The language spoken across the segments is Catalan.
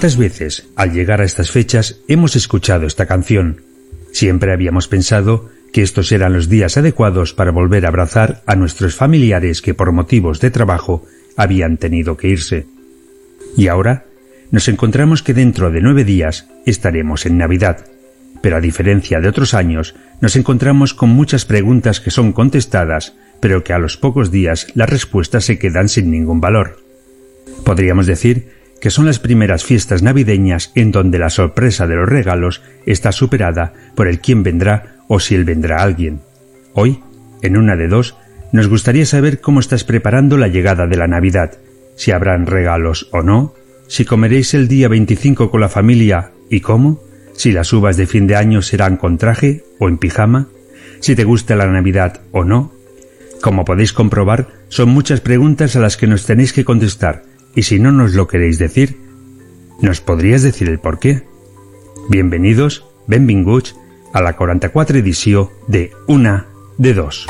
¿Cuántas veces, al llegar a estas fechas, hemos escuchado esta canción? Siempre habíamos pensado que estos eran los días adecuados para volver a abrazar a nuestros familiares que por motivos de trabajo habían tenido que irse. Y ahora nos encontramos que dentro de nueve días estaremos en Navidad. Pero a diferencia de otros años, nos encontramos con muchas preguntas que son contestadas, pero que a los pocos días las respuestas se quedan sin ningún valor. Podríamos decir que son las primeras fiestas navideñas en donde la sorpresa de los regalos está superada por el quién vendrá o si él vendrá alguien. Hoy, en una de dos, nos gustaría saber cómo estás preparando la llegada de la Navidad, si habrán regalos o no, si comeréis el día 25 con la familia y cómo, si las uvas de fin de año serán con traje o en pijama, si te gusta la Navidad o no. Como podéis comprobar, son muchas preguntas a las que nos tenéis que contestar, y si no nos lo queréis decir, ¿nos podrías decir el por qué? Bienvenidos, benvinguts, a la 44 edición de Una de Dos.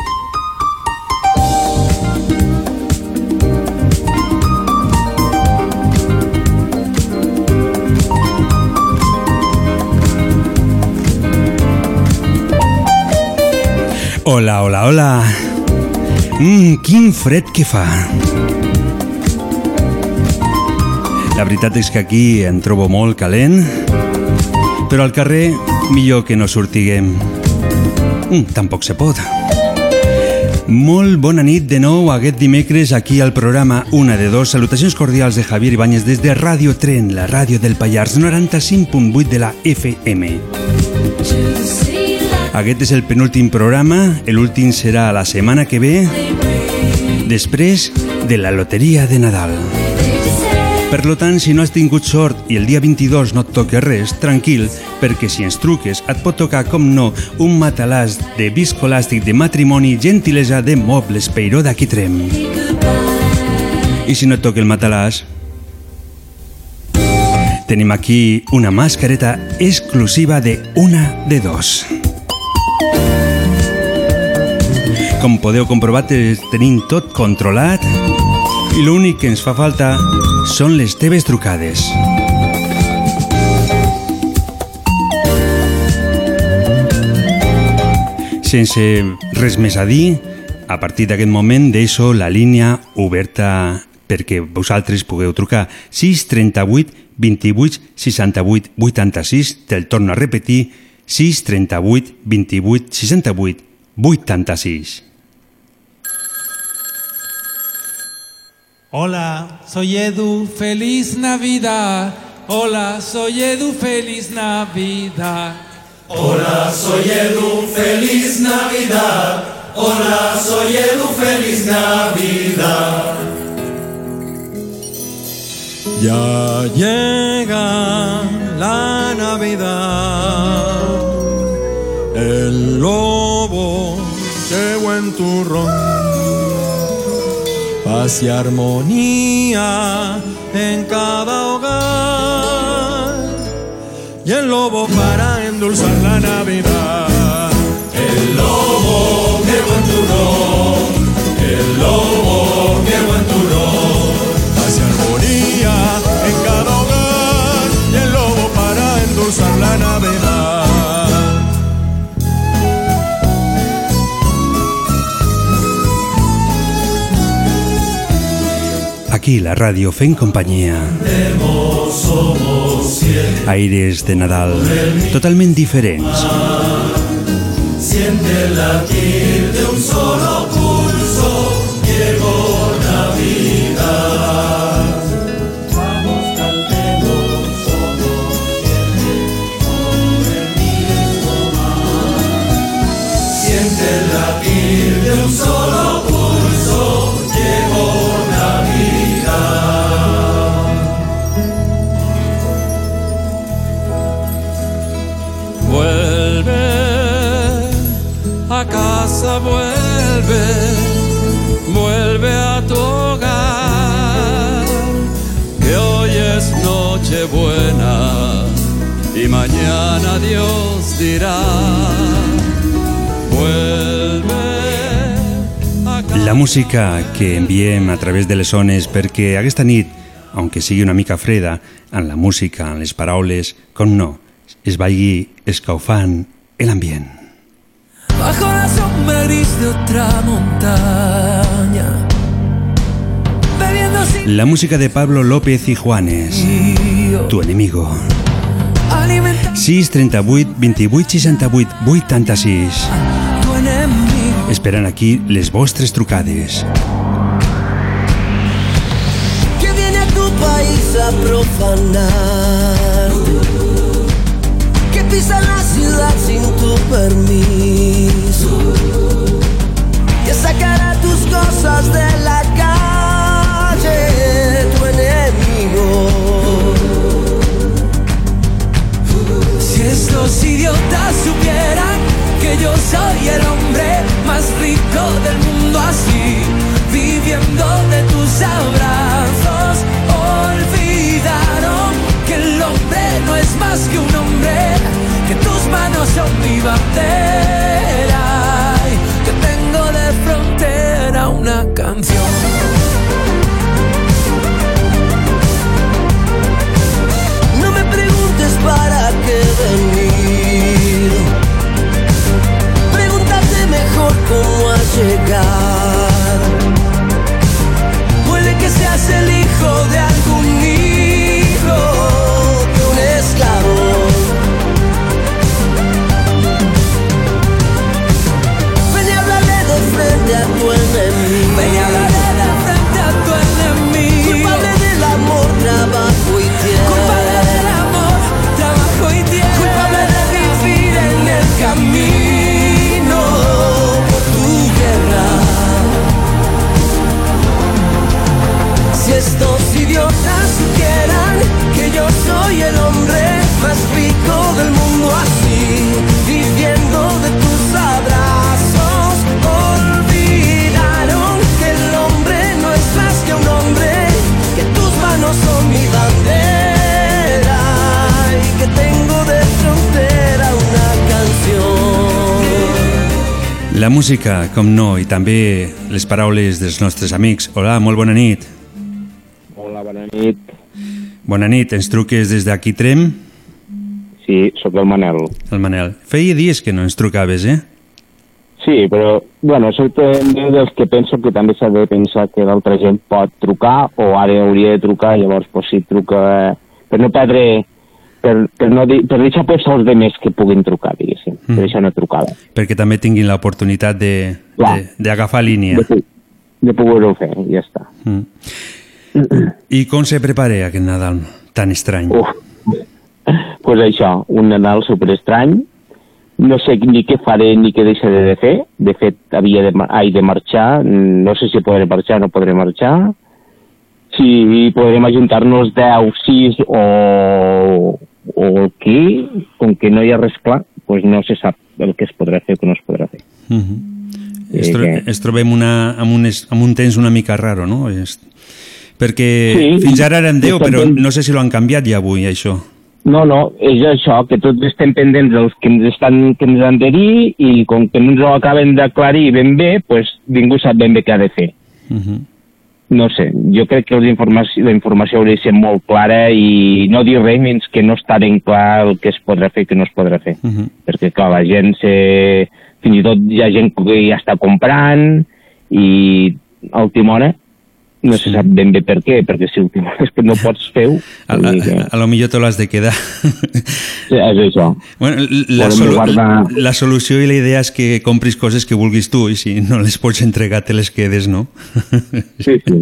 Hola, hola, hola. Mmm, quin fred que fa. La veritat és que aquí en trobo molt calent, però al carrer millor que no sortiguem. Mm, tampoc se pot. Molt bona nit de nou aquest dimecres aquí al programa Una de Dos. Salutacions cordials de Javier Ibáñez des de Radio Tren, la ràdio del Pallars, 95.8 de la FM. Aquest és el penúltim programa, l'últim serà la setmana que ve, després de la loteria de Nadal. Per lo tant, si no has tingut sort i el dia 22 no et toca res, tranquil, perquè si ens truques et pot tocar, com no, un matalàs de viscolàstic de matrimoni gentilesa de mobles Peiró d'aquí Trem. I si no et toca el matalàs, tenim aquí una mascareta exclusiva de una de dos. Com podeu comprovar, te- tenim tot controlat l'únic que ens fa falta són les teves trucades. Sense res més a dir, a partir d'aquest moment deixo la línia oberta perquè vosaltres pugueu trucar. 638 28 68 86 te'l torno a repetir. 638 28 68 86 Hola, soy Edu, feliz Navidad. Hola, soy Edu, feliz Navidad. Hola, soy Edu, feliz Navidad. Hola, soy Edu, feliz Navidad. Ya llega la Navidad, el lobo llegó en turrón, paz armonía en cada hogar, y el lobo para endulzar la Navidad. El lobo, qué buen turrón. El lobo, qué buen turrón. Paz armonía en cada hogar, y el lobo para endulzar la Navidad. Aquí la radio fent companyia. Aires de Nadal totalment diferents. Siente el latir de un solo dirá. La música que enviem a través de les ones perquè aquesta nit, aunque sigui una mica freda, en la música, en les paraules, com no, es vagi escaufant l'ambient. Bajo la sombra gris de otra montaña, La música de Pablo López y Juanes, tu enemigo. Alimenta 6 38 28 68 86 tu enemigo. Esperant aquí les vostres trucades. que viene a tu país a profanar, que pisa la ciudad sin tu permiso, que sacará tus cosas de la estos idiotas supieran que yo soy el hombre más rico del mundo así, viviendo de tus abrazos, olvidaron que el hombre no es más que un hombre, que tus manos son mi bandera, que tengo de frontera una canción. Para qué venir. Música, com no, i també les paraules dels nostres amics. Hola, molt bona nit. Hola, bona nit. Bona nit, ens truques des d'aquí Trem? Sí, sóc el Manel. El Manel. Feia dies que no ens trucaves, eh? Sí, però, bueno, soc dels que penso que també s'ha de pensar que l'altra gent pot trucar o ara hauria de trucar, llavors, pues, si truca... eh, Per no perdre... Per, per, no dir, per deixar pues, els demés que puguin trucar, diguéssim. Mm. Per deixar una trucada. Perquè també tinguin l'oportunitat de- de- d'agafar línia. De, de poder-ho fer, ja està. Mm. I com se prepara aquest Nadal tan estrany? Uf. pues això, un Nadal super estrany. No sé ni què faré ni què deixaré de fer. De fet, havia de, ai, de marxar. No sé si podré marxar o no podré marxar. Si podrem ajuntar-nos 10, 6 o, o què, com que no hi ha res clar, pues no se sap el que es podrà fer o que no es podrà fer. -hmm. es, Eh, tro que- es trobem una, amb, un, es- amb un temps una mica raro, no? És... Perquè Sí, fins ara eren 10, però no sé si l'han canviat ja avui, això. No, no, és això, que tots estem pendents dels que ens, estan, que ens han de dir i com que no ens ho acaben d'aclarir ben bé, pues ningú sap ben bé què ha de fer. Uh -huh. No sé, jo crec que la informació, la informació hauria de ser molt clara i no dir res fins que no està ben clar el que es podrà fer i que no es podrà fer. Uh -huh. Perquè, clar, la gent se... fins i tot hi ha gent que ja està comprant i a última hora no se sap ben bé per què, perquè si que no pots fer-ho... A, a, a, a lo millor te l'has de quedar. Sí, és això. Bueno, la, Podem solu guardar- la solució i la idea és que compris coses que vulguis tu i si no les pots entregar te les quedes, no? Sí, sí.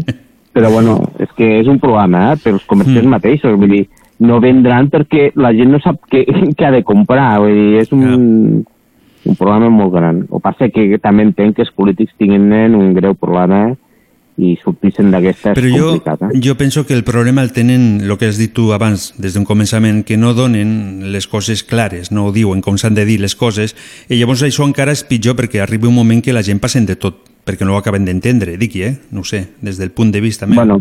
Però bueno, és que és un problema, eh, pels comerciants mm. mateixos, vull dir, no vendran perquè la gent no sap què, què ha de comprar, vull dir, és un, un problema molt gran. O passa que també entenc que els polítics tinguin un greu problema i sortissin d'aquesta és Però jo, complicat, eh? jo penso que el problema el tenen, el que has dit tu abans, des d'un començament, que no donen les coses clares, no ho diuen com s'han de dir les coses, i llavors això encara és pitjor perquè arriba un moment que la gent passen de tot, perquè no ho acaben d'entendre, dic, eh? No sé, des del punt de vista meu. Bueno,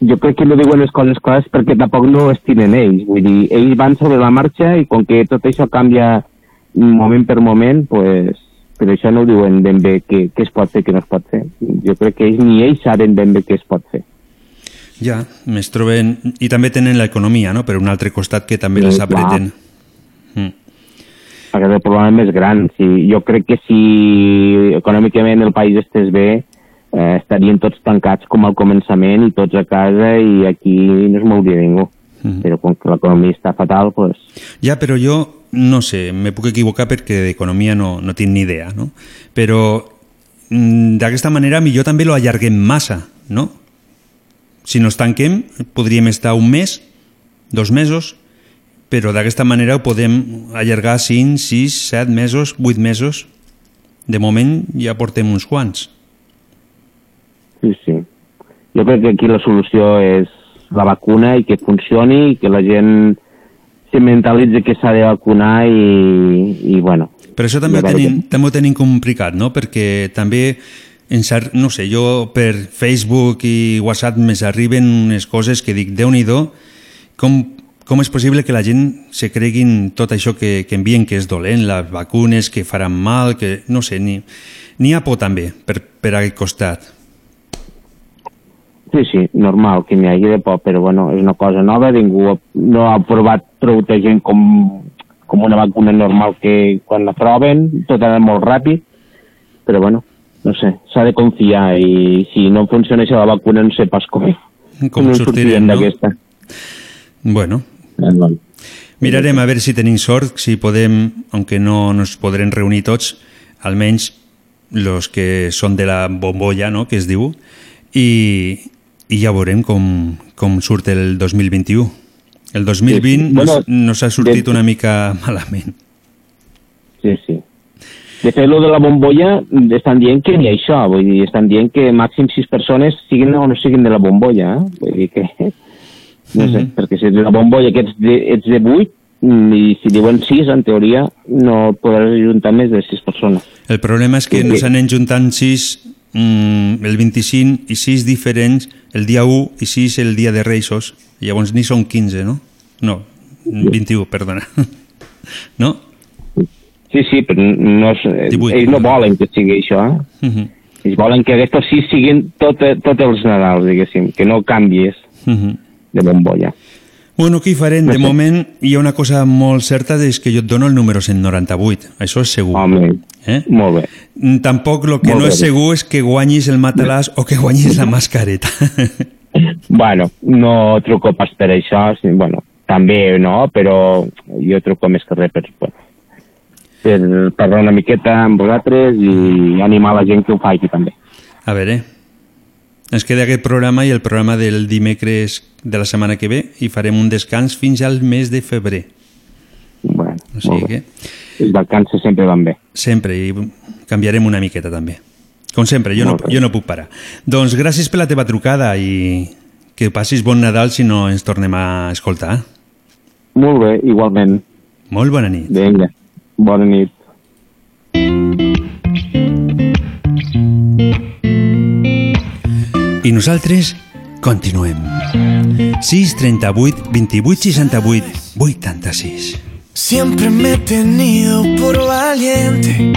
jo crec que no diuen les coses clares perquè tampoc no estimen ells. Vull dir, ells van sobre la marxa i com que tot això canvia moment per moment, pues, per això no ho diuen ben bé què, què es pot fer què no es pot fer. Jo crec que ells ni ells saben ben bé què es pot fer. Ja, més troben... I també tenen l'economia, no?, per un altre costat que també Sí, les apreten. Mm. Aquest és el problema més gran. Si, jo crec que si econòmicament el país estés bé, eh, estarien tots tancats com al començament i tots a casa i aquí no es mouria ningú. Mhm. Però com que l'economia està fatal, pues, Ja, però jo no sé, me puc equivocar perquè d'economia no, no tinc ni idea, no? Però mm, d'aquesta manera millor també lo allarguem massa, no? Si nos tanquem, podríem estar un mes, dos mesos, però d'aquesta manera ho podem allargar 5, 6, 7 mesos, 8 mesos. De moment ja portem uns quants. Sí, sí. Jo crec que aquí la solució és la vacuna i que funcioni i que la gent se mentalitzi que s'ha de vacunar i, i bueno... Però això també ho tenim, també ho tenim complicat, no? Perquè també, en cert, no sé, jo per Facebook i WhatsApp més arriben unes coses que dic, déu nhi com, com és possible que la gent se creguin tot això que, que envien que és dolent, les vacunes que faran mal, que no sé, ni, n'hi ha por també per, per aquest costat. Sí, sí, normal que n'hi hagi de por, però bueno, és una cosa nova, ningú no ha provat prou de gent com, com una vacuna normal que quan la proven tot ha molt ràpid, però bueno, no sé, s'ha de confiar i si no funciona això la vacuna no sé pas com, Com no sortirem, no? d'aquesta. Bueno, bueno. Mirarem a veure si tenim sort, si podem, aunque no nos podrem reunir tots, almenys los que són de la bombolla, no?, que es diu, i, i ja veurem com, com surt el 2021. El 2020 Sí, sí. Bueno, nos, nos ha sortit de- una mica malament. Sí, sí. De fet, lo de la bombolla estan dient que ni això, vull dir, estan dient que màxim sis persones siguin o no siguin de la bombolla, eh? vull dir que... No sé, Mhm. perquè si ets de la bombolla que ets de, ets de 8, i si diuen 6, en teoria, no podràs juntar més de 6 persones. El problema és que Sí, nos sí. anem juntant 6 mm, el 25 i 6 diferents el dia 1 i 6 el dia de Reixos. Llavors ni són 15, no? No, 21, perdona. No? Sí, sí, però no, és- 18. ells no volen que sigui això, eh? Mhm. Ells volen que aquests 6 siguin tots tot els Nadals, diguéssim, que no canvies Mhm. de bombolla. Bueno, què hi farem? De moment hi ha una cosa molt certa, és que jo et dono el número 198. Això és segur. Home, eh? molt bé. Mm, Tampoc el que Molt no bé. és segur és que guanyis el matalàs o que guanyis la mascareta. Bueno, no truco pas per això, sí, bueno, també no, però jo truco més que res per, bueno, per parlar una miqueta amb vosaltres i animar la gent que ho faci també. A veure, ens queda aquest programa i el programa del dimecres de la setmana que ve i farem un descans fins al mes de febrer. Bueno, O sigui que. Les vacances sempre van bé. sempre i canviarem una miqueta també. Com sempre, jo no, bé. jo no puc parar. Doncs gràcies per la teva trucada i que passis bon Nadal si no ens tornem a escoltar. Molt bé, igualment. Molt bona nit. Vinga, bona nit. I nosaltres continuem. 6 38 28 68 86. Siempre me he tenido por valiente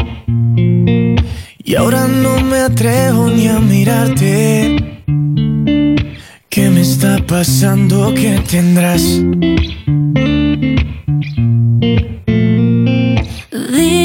y ahora no me atrevo ni a mirarte. ¿Qué me está pasando? ¿Qué tendrás? Dime,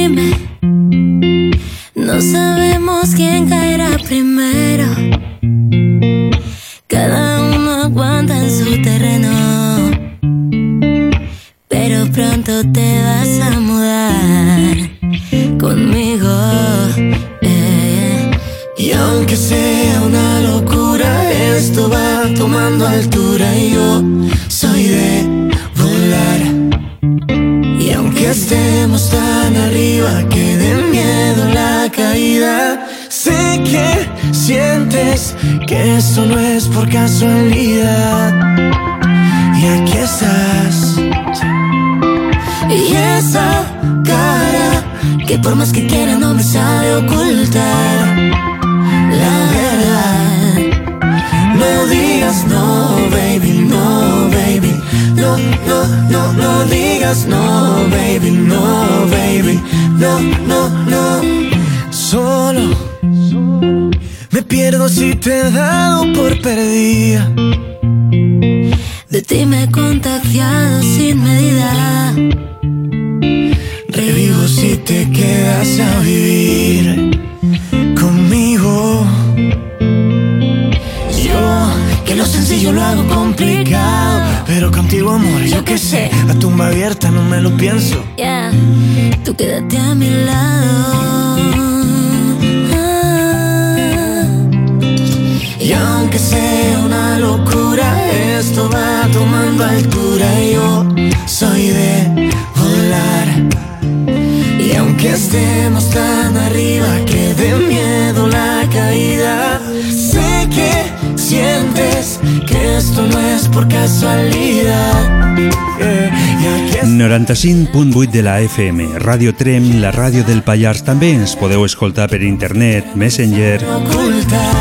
95.8 de la FM, Ràdio Trem, la ràdio del Pallars. També ens podeu escoltar per internet, Messenger,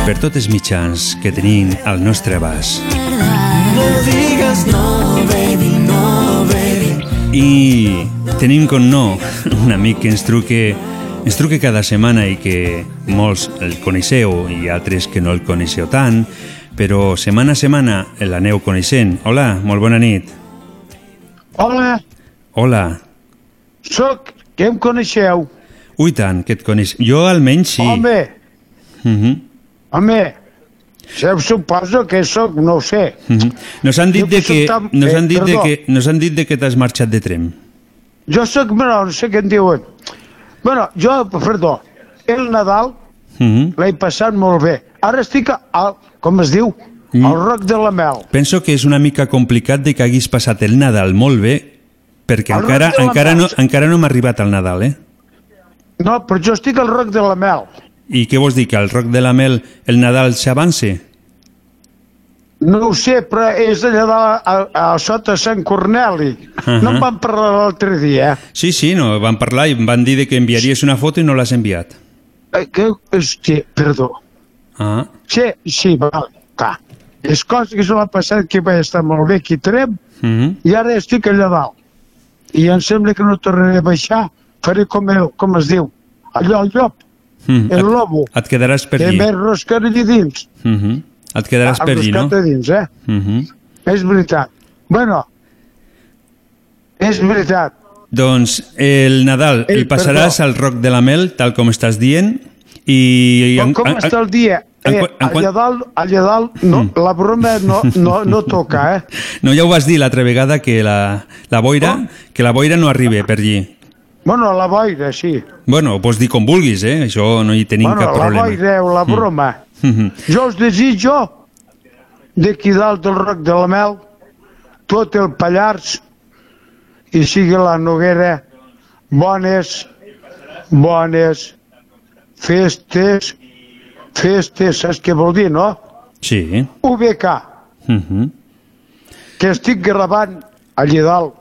per tots els mitjans que tenim al nostre abast. No digas no, baby, no, baby. I tenim com no un amic que ens truque, ens truque cada setmana i que molts el coneixeu i altres que no el coneixeu tant, però setmana a setmana l'aneu coneixent. Hola, molt bona nit. Hola, Hola. sóc, que em coneixeu? Ui tant, que et coneix. Jo almenys sí. Home, Uh -huh. home, se suposo que sóc, no ho sé. Uh -huh. Nos han dit Jo de que soc tan- nos eh, han dit de perdó. que nos han dit de que t'has marxat de Trem. Jo sóc menor, no sé què en diuen. Bueno, jo, perdó, el Nadal Uh -huh. l'he passat molt bé. Ara estic al, com es diu, Mm. al Roc de la Mel. Penso que és una mica complicat de que haguis passat el Nadal molt bé perquè El encara, la encara, no, encara no hem arribat al Nadal, eh? No, però jo estic al Roc de la Mel. I què vols dir, que al Roc de la Mel el Nadal s'avance? No ho sé, però és allà de, a, a, sota Sant Corneli. Ahà. No en vam parlar l'altre dia. eh? Sí, sí, no, van parlar i em van dir que enviaries una foto i no l'has enviat. Eh, que, sí, perdó. Ah, Sí, sí, val, clar. És cosa que se m'ha passat que vaig estar molt bé aquí a Trem uh -huh. i ara estic allà dalt. I em sembla que no tornaré a baixar. Faré com, el, com es diu, allò, el llop, Mm, el et, lobo, et quedaràs per que allí. m'he roscat allà dins. Uh -huh. Et quedaràs per allí, no? Dins, eh? Uh -huh. És veritat. Bueno, és veritat. Doncs el Nadal Ei, el passaràs perdó. al Roc de la Mel, tal com estàs dient, i... Com, com està el dia? En Eh, en quan- allà dalt, allà dalt no, la broma no, no, no toca, eh? No, ja ho vas dir l'altra vegada que la, la boira que la boira no arriba per allí. Bueno, la boira, sí. Bueno, ho pots dir com vulguis, eh? Això no hi tenim bueno, cap la problema. boira o la broma. Mhm. Jo us desitjo d'aquí dalt del Roc de la Mel tot el Pallars i sigui la Noguera bones, bones festes, festes, saps què vol dir, no? Sí. UBK, Mhm. que estic gravant allà dalt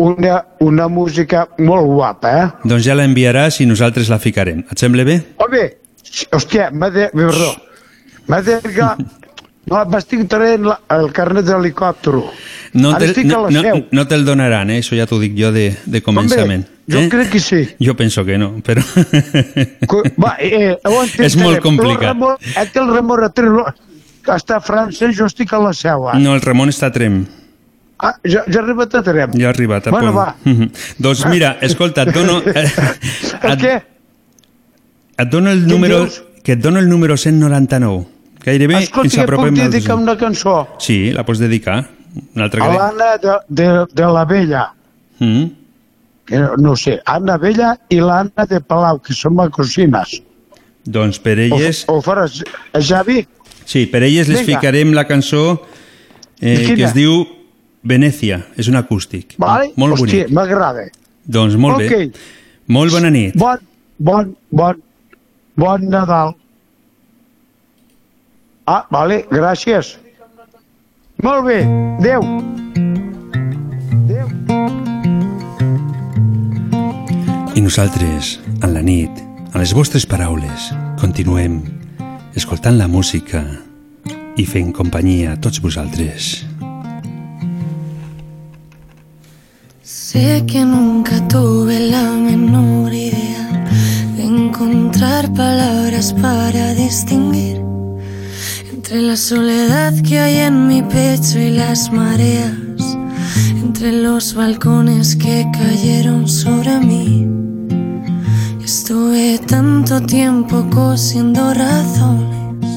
una, una música molt guapa, eh? Doncs ja l'enviaràs i nosaltres la ficarem. Et sembla bé? Home, hòstia, m'ha de... Perdó. M'ha de... No, m'estic traient la, el carnet d'helicòptero. No Ara te'l no, la no, no te'l donaran, eh? Això ja t'ho dic jo de, de començament. Jo eh? crec que sí. Jo penso que no, però... Va, eh, ho ententarem. És molt complicat. El Ramon, eh, que el Ramon Atrilo està a França, jo estic a la seu. ara. No, el Ramon està a Trem. Ah, ja, ja ha arribat a Trem. Ja ha arribat. a Bueno, va. Doncs mira, escolta, et dono... El et, què? et dono el número... dius? Que et dono el número 199. Gairebé Escolta, ens puc apropem al dedicar 200. una cançó Sí, la pots dedicar. Una altra a l'Anna de, de, de la Vella. Mm. Que no, sé, Anna Vella i l'Anna de Palau, que són ma cosines. Doncs per elles... O, o faràs Javi? Sí, per elles les Vinga. ficarem la cançó eh, quina? que es diu Venècia. És un acústic. Vale? Molt Hòstia, bonic. m'agrada. Doncs molt bé. Ok. Molt bona nit. Bon, bon, bon, bon Nadal. Ah, vale, gràcies. Molt bé, adeu. Nosaltres, en la nit, a les vostres paraules, continuem escoltant la música i fent companyia a tots vosaltres. Sé que nunca tuve la menor idea de encontrar palabras para distinguir entre la soledad que hay en mi pecho y las mareas, entre los balcones que cayeron sobre mí. Estuve tanto tiempo cosiendo razones,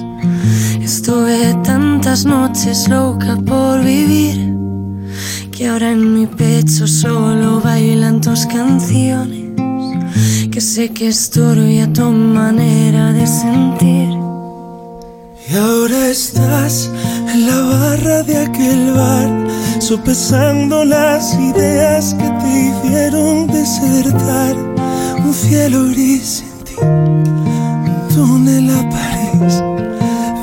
estuve tantas noches loca por vivir que ahora en mi pecho solo bailan tus canciones, que sé que estorbe a tu manera de sentir. Y ahora estás en la barra de aquel bar, sopesando las ideas que te hicieron desertar. Un cielo gris sin ti, un túnel a París.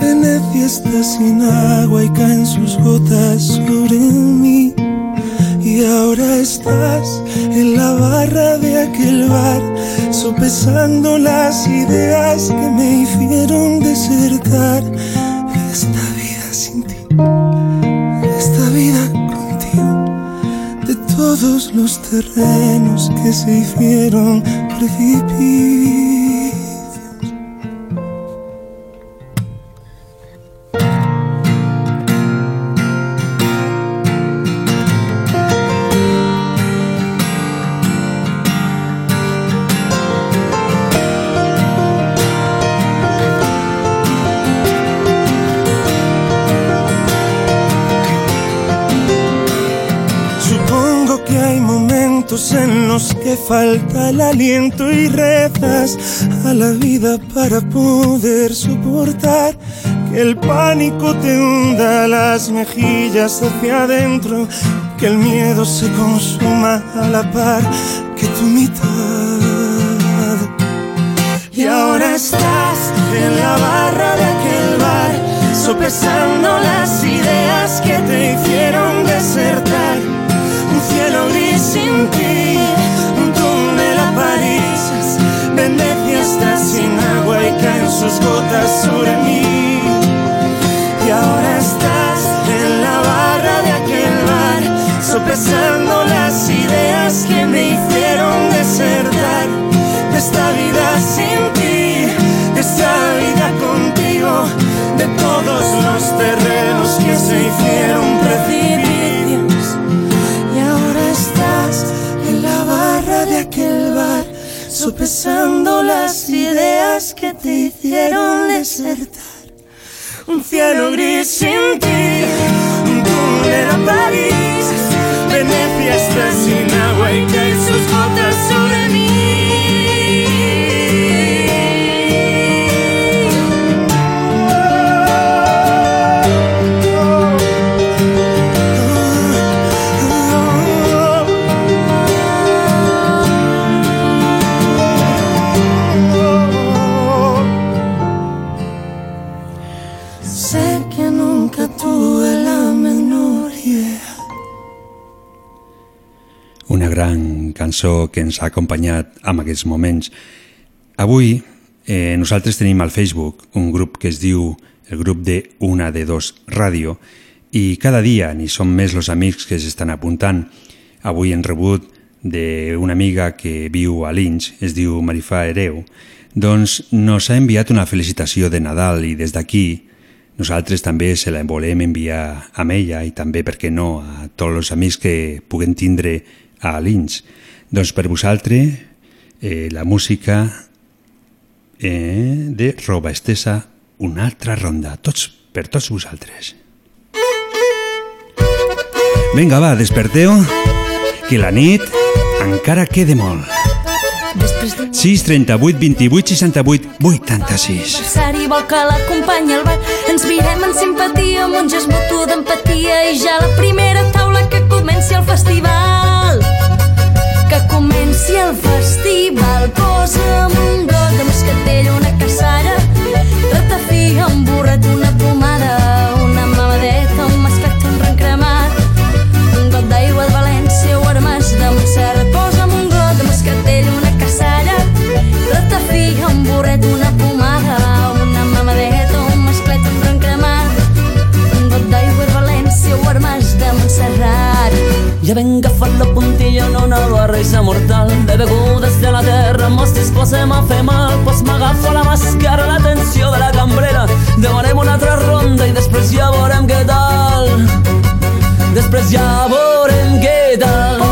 Venecia está sin agua y caen sus gotas sobre mí. Y ahora estás en la barra de aquel bar, sopesando las ideas que me hicieron desertar de esta vida sin ti, esta vida todos los terrenos que se hicieron precipicios. Que falta el aliento y rezas a la vida para poder soportar que el pánico te hunda las mejillas hacia adentro, que el miedo se consuma a la par que tu mitad. Y ahora estás en la barra de aquel bar, sopesando las ideas que te hicieron desertar. Un cielo gris sin ti, caen sus gotas sobre mí. Y ahora estás en la barra de aquel bar, sopesando las ideas que me hicieron desertar de esta vida sin ti, de esta vida contigo, de todos los terrenos que se hicieron sopesando las ideas que te hicieron desertar. Un cielo gris sin ti, un túnel a París. Venecia está sin agua y caen sus gotas sobre mí. Cançó que ens ha acompanyat en aquests moments. Avui eh, nosaltres tenim al Facebook un grup que es diu el grup de Una de Dos Ràdio i cada dia ni són més els amics que s'estan apuntant. Avui hem rebut d'una amiga que viu a Lynch, es diu Marifà Hereu, doncs nos ha enviat una felicitació de Nadal i des d'aquí nosaltres també se la volem enviar a ella i també, per què no, a tots els amics que puguem tindre a Lynch. Doncs per vosaltres, eh, la música eh, de Roba Estesa, una altra ronda, tots per tots vosaltres. Vinga, va, desperteu, que la nit encara queda molt. 6, 38, 28, 68, 86. L'adversari vol que l'acompanyi al bar. Ens mirem en simpatia, amb un gest mutu d'empatia i ja la primera taula que comenci el festival. Si el festival posa'm un got de moscatell, una caçalla, ratafia, un burret, una pomada, una mamadeta, un mascat, un ren cremat, un got d'aigua de València o armes de Montserrat. Posa'm un got de moscatell, una caçalla, ratafia, un burret, una pomada, Ya ven agafat la puntilla en una barreja mortal de begudes de la terra, mos disposem a fer mal, pues m'agafo la màscara, l'atenció de la cambrera, demanem una altra ronda i després ja veurem què tal. Després ja veurem què tal.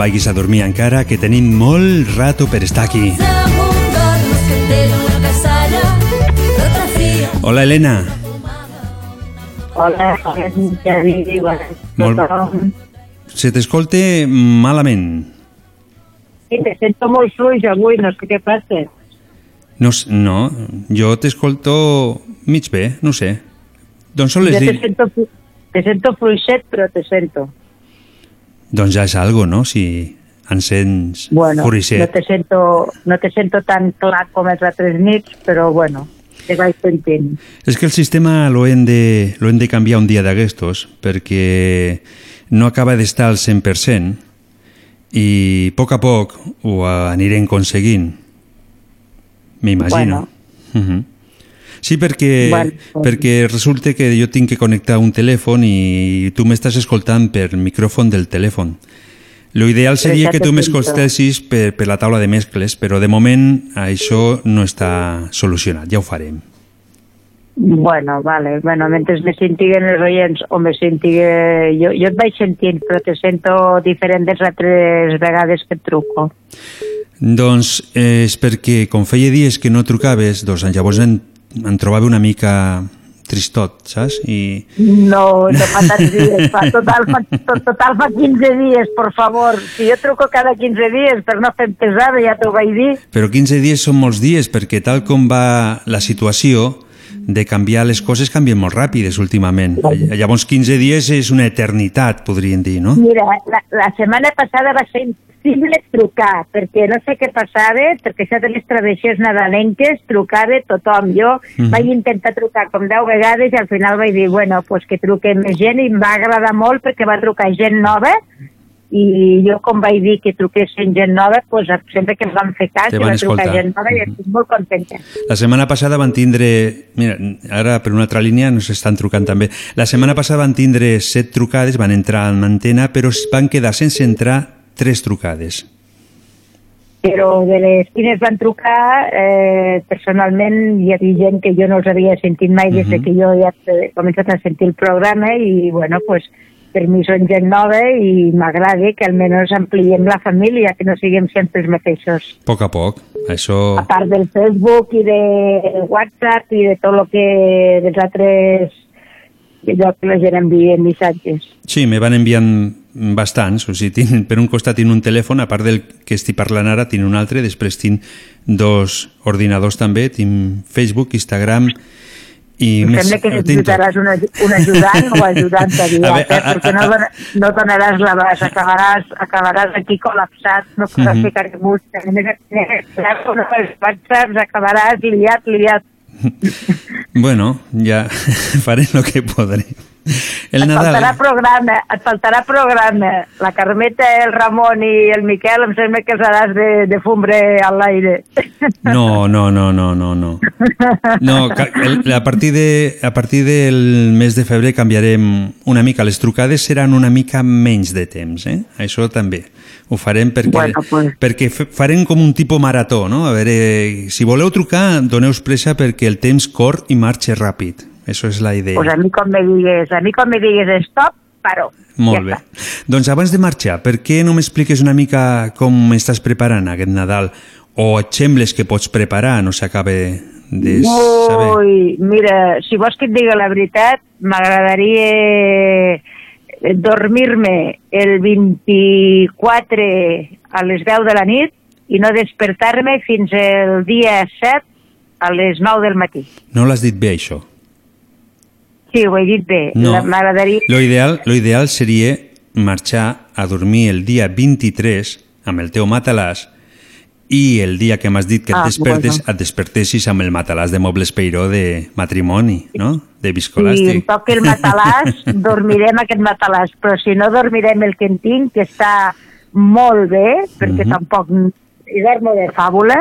Vagis a dormir encara, que tenim molt rato per estar aquí. Hola, Helena. Hola. Molt... Se t'escolte malament. Sí, te sento molt fluix avui, no sé què passa. No, no jo t'escolto mig bé, no sé. D'on són les Jo te sento, te sento fluixet, però te sento. Doncs ja és algo, no? Si ens sents Bueno, no furicet. te sento, no te sento tan clar com els altres nits, però bueno, te vaig sentint. És que el sistema lo hem de, lo hem de canviar un dia d'aquestos perquè no acaba d'estar al 100% i a poc a poc ho anirem aconseguint. M'imagino. Mhm. Sí, perquè, Bueno, perquè resulta que jo tinc que connectar un telèfon i tu m'estàs escoltant per micròfon del telèfon. Lo ideal seria que tu m'escoltessis per, per la taula de mescles, però de moment això no està solucionat, ja ho farem. Bueno, vale. Bueno, mentre me sentiguen els oients o me sentigui... Jo, jo et vaig sentint, però te sento diferent de les altres vegades que et truco. Doncs eh, és perquè, com feia dies que no trucaves, doncs llavors em, em trobava una mica tristot, saps? I, No, no fa tants dies, fa, total, fa, to- total fa 15 dies, por favor. Si jo truco cada 15 dies per no fer pesada, ja t'ho vaig dir. però 15 dies són molts dies, perquè tal com va la situació, de canviar les coses canvien molt ràpides últimament. Llavors 15 dies és una eternitat, podríem dir, no? Mira, la, la setmana passada va ser impossible trucar, perquè no sé què passava, perquè això de les travessies nadalenques trucava tothom. Jo Mhm. vaig intentar trucar com 10 vegades i al final vaig dir, bueno, pues que truque més gent i em va agradar molt perquè va trucar gent nova i jo com vaig dir que truquessin gent nova, pues sempre que em van fer cas van va trucar gent nova i estic molt contenta. La setmana passada van tindre... Mira, ara per una altra línia nos estan trucant també. La setmana passada van tindre set trucades, van entrar en antena, però es van quedar sense entrar tres trucades. però de les quines van trucar, eh, personalment hi havia gent que jo no els havia sentit mai des de Mhm. que jo ja he començat a sentir el programa i, bueno, pues, per mi són gent nova i m'agrada que almenys ampliem la família, que no siguem sempre els mateixos. A poc a poc. Això... A part del Facebook i de WhatsApp i de tot el que dels altres llocs que la gent envia missatges. Sí, me van enviant bastants, o sigui, tinc, per un costat tinc un telèfon, a part del que estic parlant ara, tinc un altre, després tinc dos ordinadors també, tinc Facebook, Instagram, i em més, sembla que necessitaràs un, un ajudant o ajudant aviat, A veure, eh? a- perquè no, no donaràs la base, acabaràs, acabaràs aquí col·lapsat, no podràs a a no els whatsapps, acabaràs liat, liat. Bueno, ja faré el que podré. El et Nadal... faltarà programa, et faltarà programa. La Carmeta, el Ramon i el Miquel em sembla que els haràs de, de fumbre a l'aire. No, no, no, no, no, no. No, el, a, partir de, a partir del mes de febrer canviarem una mica. Les trucades seran una mica menys de temps, eh? Això també. Ho farem perquè, Bueno, pues. perquè farem com un tipus marató, no? A veure, si voleu trucar, doneu pressa perquè el temps cor i marxa ràpid. Això és la idea. Pues a mi com me digues, a mi com me digues stop, paro. Molt ja bé. Doncs abans de marxar, per què no m'expliques una mica com estàs preparant aquest Nadal? O exemples que pots preparar, no s'acaba de saber. Ui, mira, si vols que et digui la veritat, m'agradaria dormir-me el 24 a les 10 de la nit i no despertar-me fins el dia 7 a les 9 del matí. No l'has dit bé, això. Sí, ho he dit bé. No. M'agradaria... Lo ideal, lo ideal seria marxar a dormir el dia 23 amb el teu matalàs i el dia que m'has dit que et Ah, despertes, bueno. et despertessis amb el matalàs de Mobles Peiró de matrimoni, no? De Si em viscolàstic. toca el matalàs, dormirem aquest matalàs, però si no dormirem el que en tinc, que està molt bé, perquè Mhm. tampoc hi dormo de fàbula,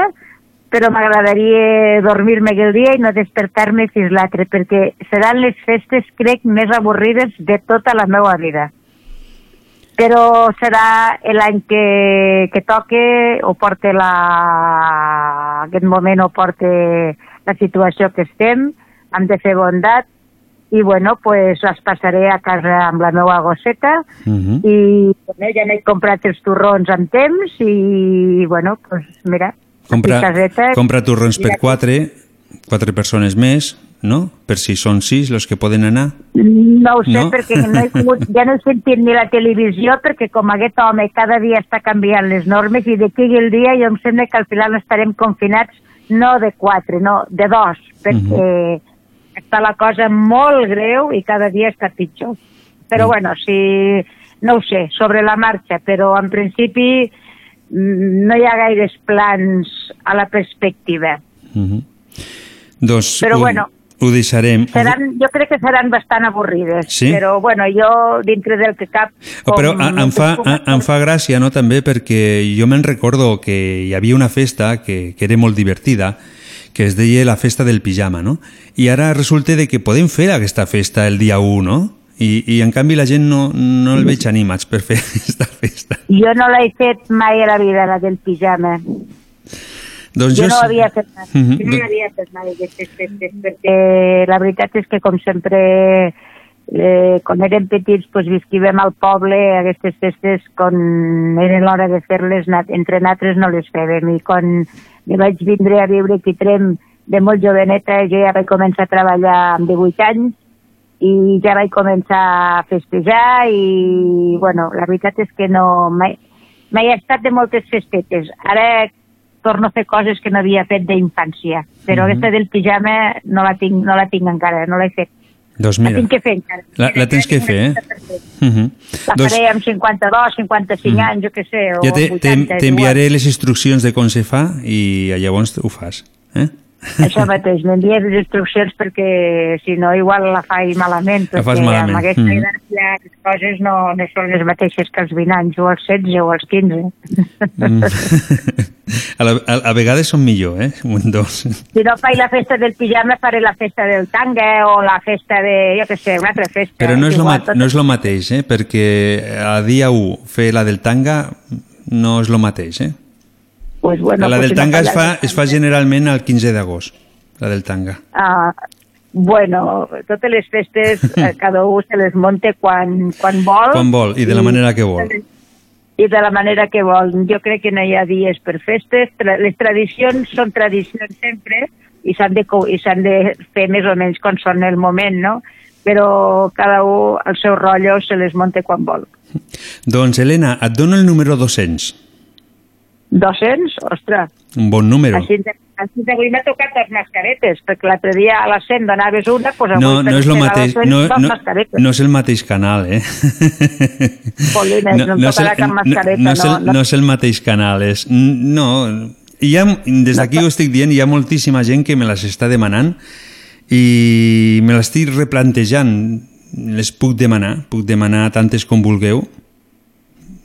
però m'agradaria dormir-me aquell dia i no despertar-me fins l'altre, perquè seran les festes, crec, més avorrides de tota la meva vida. Però serà l'any que, que toque o porte la... aquest moment o porte la situació que estem, hem de fer bondat i bueno, pues les passaré a casa amb la meva gosseta Mhm. i bueno, ja m'he comprat els torrons amb temps i bueno, pues mira, Compra, caseta, compra torrons per quatre, quatre persones més, no? Per si són sis els que poden anar. No ho sé, No? perquè no he pogut, ja no he sentit ni la televisió, perquè com aquest home cada dia està canviant les normes i d'aquí el dia jo em sembla que al final estarem confinats no de quatre, no, de dos, perquè està la cosa molt greu i cada dia està pitjor. Però bueno, si, no ho sé, sobre la marxa, però en principi no hi ha gaires plans a la perspectiva. Mhm. Doncs Però ho, bueno. ho deixarem. Seran, jo crec que seran bastant avorrides, Sí? però bueno, jo dintre del que cap... Oh, però com- a- em fa, em fa gràcia, no?, també, perquè jo me'n recordo que hi havia una festa que, que era molt divertida, que es deia la festa del pijama, no? I ara resulta de que podem fer aquesta festa el dia 1, no? I, i en canvi la gent no, no el veig animats per fer aquesta festa. Jo no l'he fet mai a la vida, la del pijama. Doncs jo no sí. havia fet mai. Mhm. Jo no l'havia fet mai aquestes festes, perquè la veritat és que com sempre eh, quan érem petits pues, visquivem al poble aquestes festes quan era l'hora de fer-les entre nosaltres no les fèiem i quan me vaig vindre a viure aquí Trem de molt joveneta jo ja vaig començar a treballar amb 18 anys i ja vaig començar a festejar i bueno, la veritat és que no mai, mai he estat de moltes festetes ara torno a fer coses que no havia fet d'infància però Mhm. aquesta del pijama no la tinc, no la tinc encara, no l'he fet Doncs la mira, tinc que fer encara la, la tens que fer, eh? Mhm. la Doncs faré amb 52, 55 Mhm. anys, jo què sé, o ja te- amb te- 80. és t'enviaré les instruccions de com se fa i llavors ho fas. Eh? Això mateix, m'envies les instruccions perquè si no igual la faig malament, La perquè malament, amb aquesta mhm. edat les coses no, no són les mateixes que els 20 anys, o els 16 o els 15. Mm. a, la, a, a vegades són millor, eh? Un, dos. Si no faig la festa del pijama, faré la festa del tanga o la festa de, jo què sé, una altra festa. Però no és, lo, igual, ma tot- no és lo mateix, eh? Perquè a dia 1 fer la del tanga no és lo mateix, eh? Pues bueno, la del tanga es fa, es fa generalment el 15 d'agost, la del tanga. Ah, bueno, totes les festes eh, cada un se les monte quan, quan vol. Quan vol i de la manera que vol. I de la manera que vol. Jo crec que no hi ha dies per festes. Les tradicions són tradicions sempre i s'han de, i de fer més o menys quan són el moment, no? Però cada un, el seu rotllo, se les monte quan vol. Doncs, Helena, et dono el número 200. 200? Ostres, Un bon número. així, de- així avui m'ha tocat les mascaretes, perquè l'altre dia a les 100 donaves una, doncs avui No, no és, lo per mateix, les 100 no, no, no és el mateix canal, eh? Polines, no, em és el, cap no, mascareta, no, és el, no és el mateix canal, és... No, hi ha, des d'aquí ho estic dient, hi ha moltíssima gent que me les està demanant i me l'estic replantejant. Les puc demanar, puc demanar tantes com vulgueu.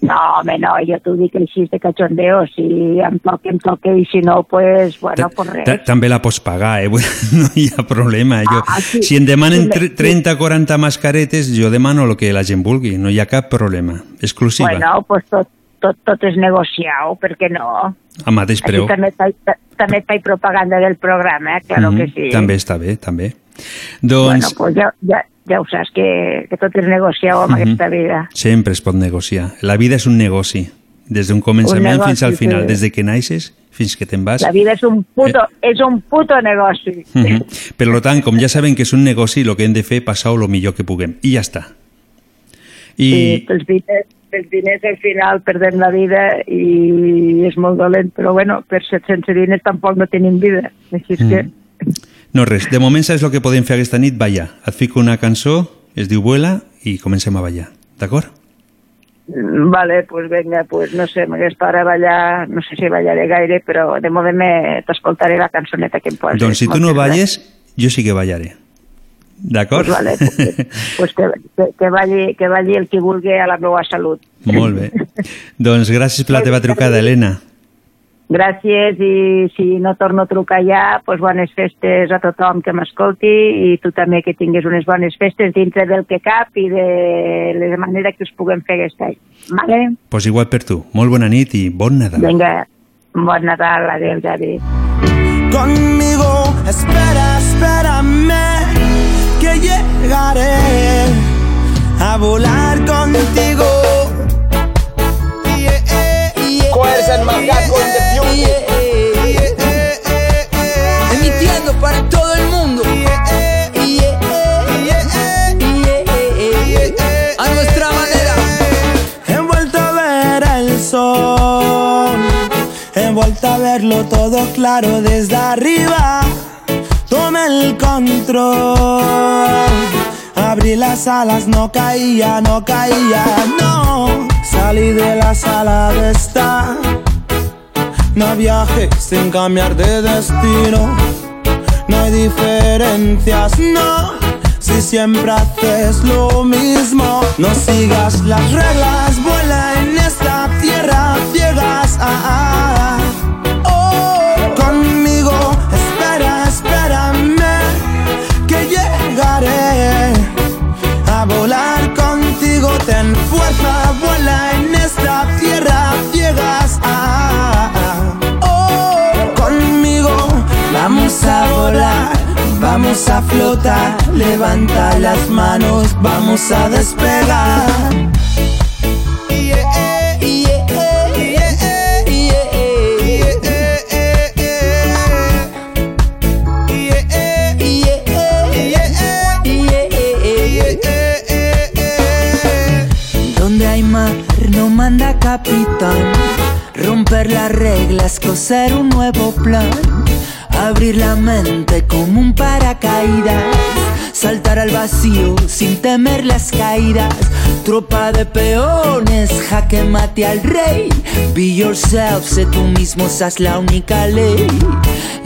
No, home, no, jo t'ho dic així de cachondeo, si em toca, em toca, i si no, pues, bueno, pues res. També la pots pagar, eh? No hi ha problema. Jo, Ah, sí. si em demanen Sí, tre- sí. 30 o 40 mascaretes, jo demano el que la gent vulgui. No hi ha cap problema. Exclusiva. Bueno, pues tot, tot, tot és negociat, per què no? a mateix Així preu. també faig, també faig propaganda del programa, eh? claro Mhm, que sí. També està bé, també. Bueno, Doncs pues ja, ja, ja ho saps, que, que tot és negociat amb Mhm. aquesta vida. sempre es pot negociar. La vida és un negoci. Des d'un començament negoci, fins al final. sí. Des de que naixes fins que te'n vas. La vida és un puto, és un puto negoci. Mhm. Per tant, com ja saben que és un negoci, el que hem de fer és passar el millor que puguem. I ja està. I... Sí, els diners, els diners al final perdem la vida i és molt dolent, però bueno, per ser sense diners tampoc no tenim vida. Així és que... No res, de moment saps el que podem fer aquesta nit? Ballar. Et fico una cançó, es diu Vuela, i comencem a ballar. D'acord? Vale, pues venga, pues no sé, m'haguesta hora ballar, no sé si ballaré gaire, però de moment me- t'escoltaré la cançoneta que em poses. doncs si tu no balles, jo sí que ballaré. D'acord? Pues vale, gràcies. pues que, que, que, balli, que balli el que vulgui a la meva salut. Molt bé. doncs gràcies per la teva trucada, Helena. Gràcies i si no torno a trucar ja, doncs bones festes a tothom que m'escolti i tu també que tinguis unes bones festes dintre del que cap i de la manera que us puguem fer aquest any. Vale? Pues igual per tu. Molt bona nit i bon Nadal. Vinga, bon Nadal, adéu, Javi. Conmigo, espera, espérame, desde arriba. Tomé el control, abrí las alas, no caía, no caía, no. Salí de la sala de estar, no viaje sin cambiar de destino. No hay diferencias, no. Si siempre haces lo mismo, no sigas las reglas, vuela en esta tierra, ciegas. Ah, ah. Vamos a flotar, levanta las manos, vamos a despegar. Donde hay mar no manda capitán. Romper las reglas, coser un nuevo plan. Abrir la mente como un paracaídas. Saltar al vacío sin temer las caídas. Tropa de peones, jaque mate al rey. Be yourself, sé tú mismo, seas la única ley.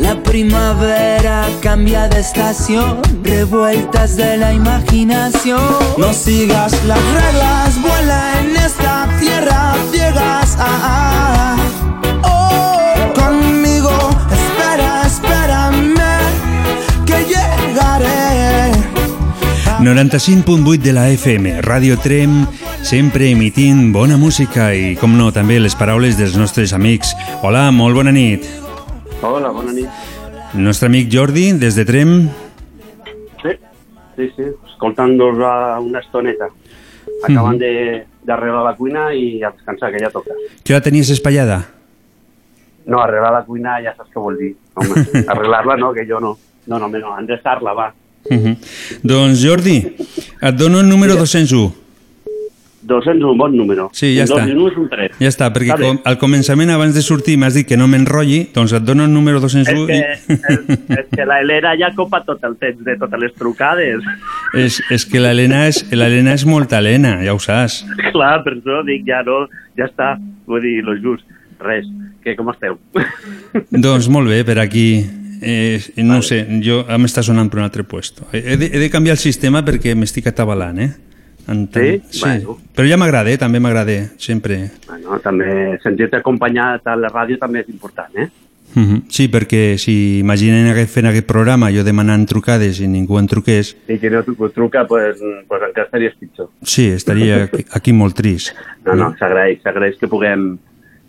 La primavera cambia de estación, revueltas de la imaginación. No sigas las reglas, vuela en esta tierra, ciegas. Ah, ah. 95.8 de la FM, Radio Trem, sempre emitint bona música i, com no, també les paraules dels nostres amics. Hola, molt bona nit. Hola, bona nit. El nostre amic Jordi, des de Trem. Sí, sí, sí, escoltant-nos una estoneta. Acaben Mhm. de d'arreglar la cuina i a descansar, que ja toca. Que la tenies espallada? No, arreglar la cuina ja saps què vol dir. Arreglar-la no, que jo no. No, no, no, endreçar-la, va. Uh -huh. Doncs Jordi, et dono el número 201. 200 és un bon número. Sí, ja un està. I un és un 3. Ja està, perquè Està com, al començament, abans de sortir, m'has dit que no m'enrotlli, doncs et dono el número 201 És que, és, és que la Helena ja copa tot el temps de totes les trucades. i és, és que l'Helena és, l'Helena és molta Helena, ja ho saps. Clar, per això dic, ja no, ja està. Vull dir, lo just. Res, que com esteu? doncs molt bé, per aquí... Eh, no vale. sé, jo m'està sonant per un altre puesto. He de, he de canviar el sistema perquè m'estic atabalant, eh? En tant- Sí? Bueno. Però ja m'agrada, eh? també m'agrada, sempre. Bueno, també sentir-te acompanyat a la ràdio també és important, eh? Uh -huh. Sí, perquè si imaginen aquest, fent aquest programa jo demanant trucades i ningú en truqués, I qui no truca, pues, pues encara estaries pitjor. sí, estaria aquí, aquí molt trist. No, no, s'agraeix, s'agraeix que puguem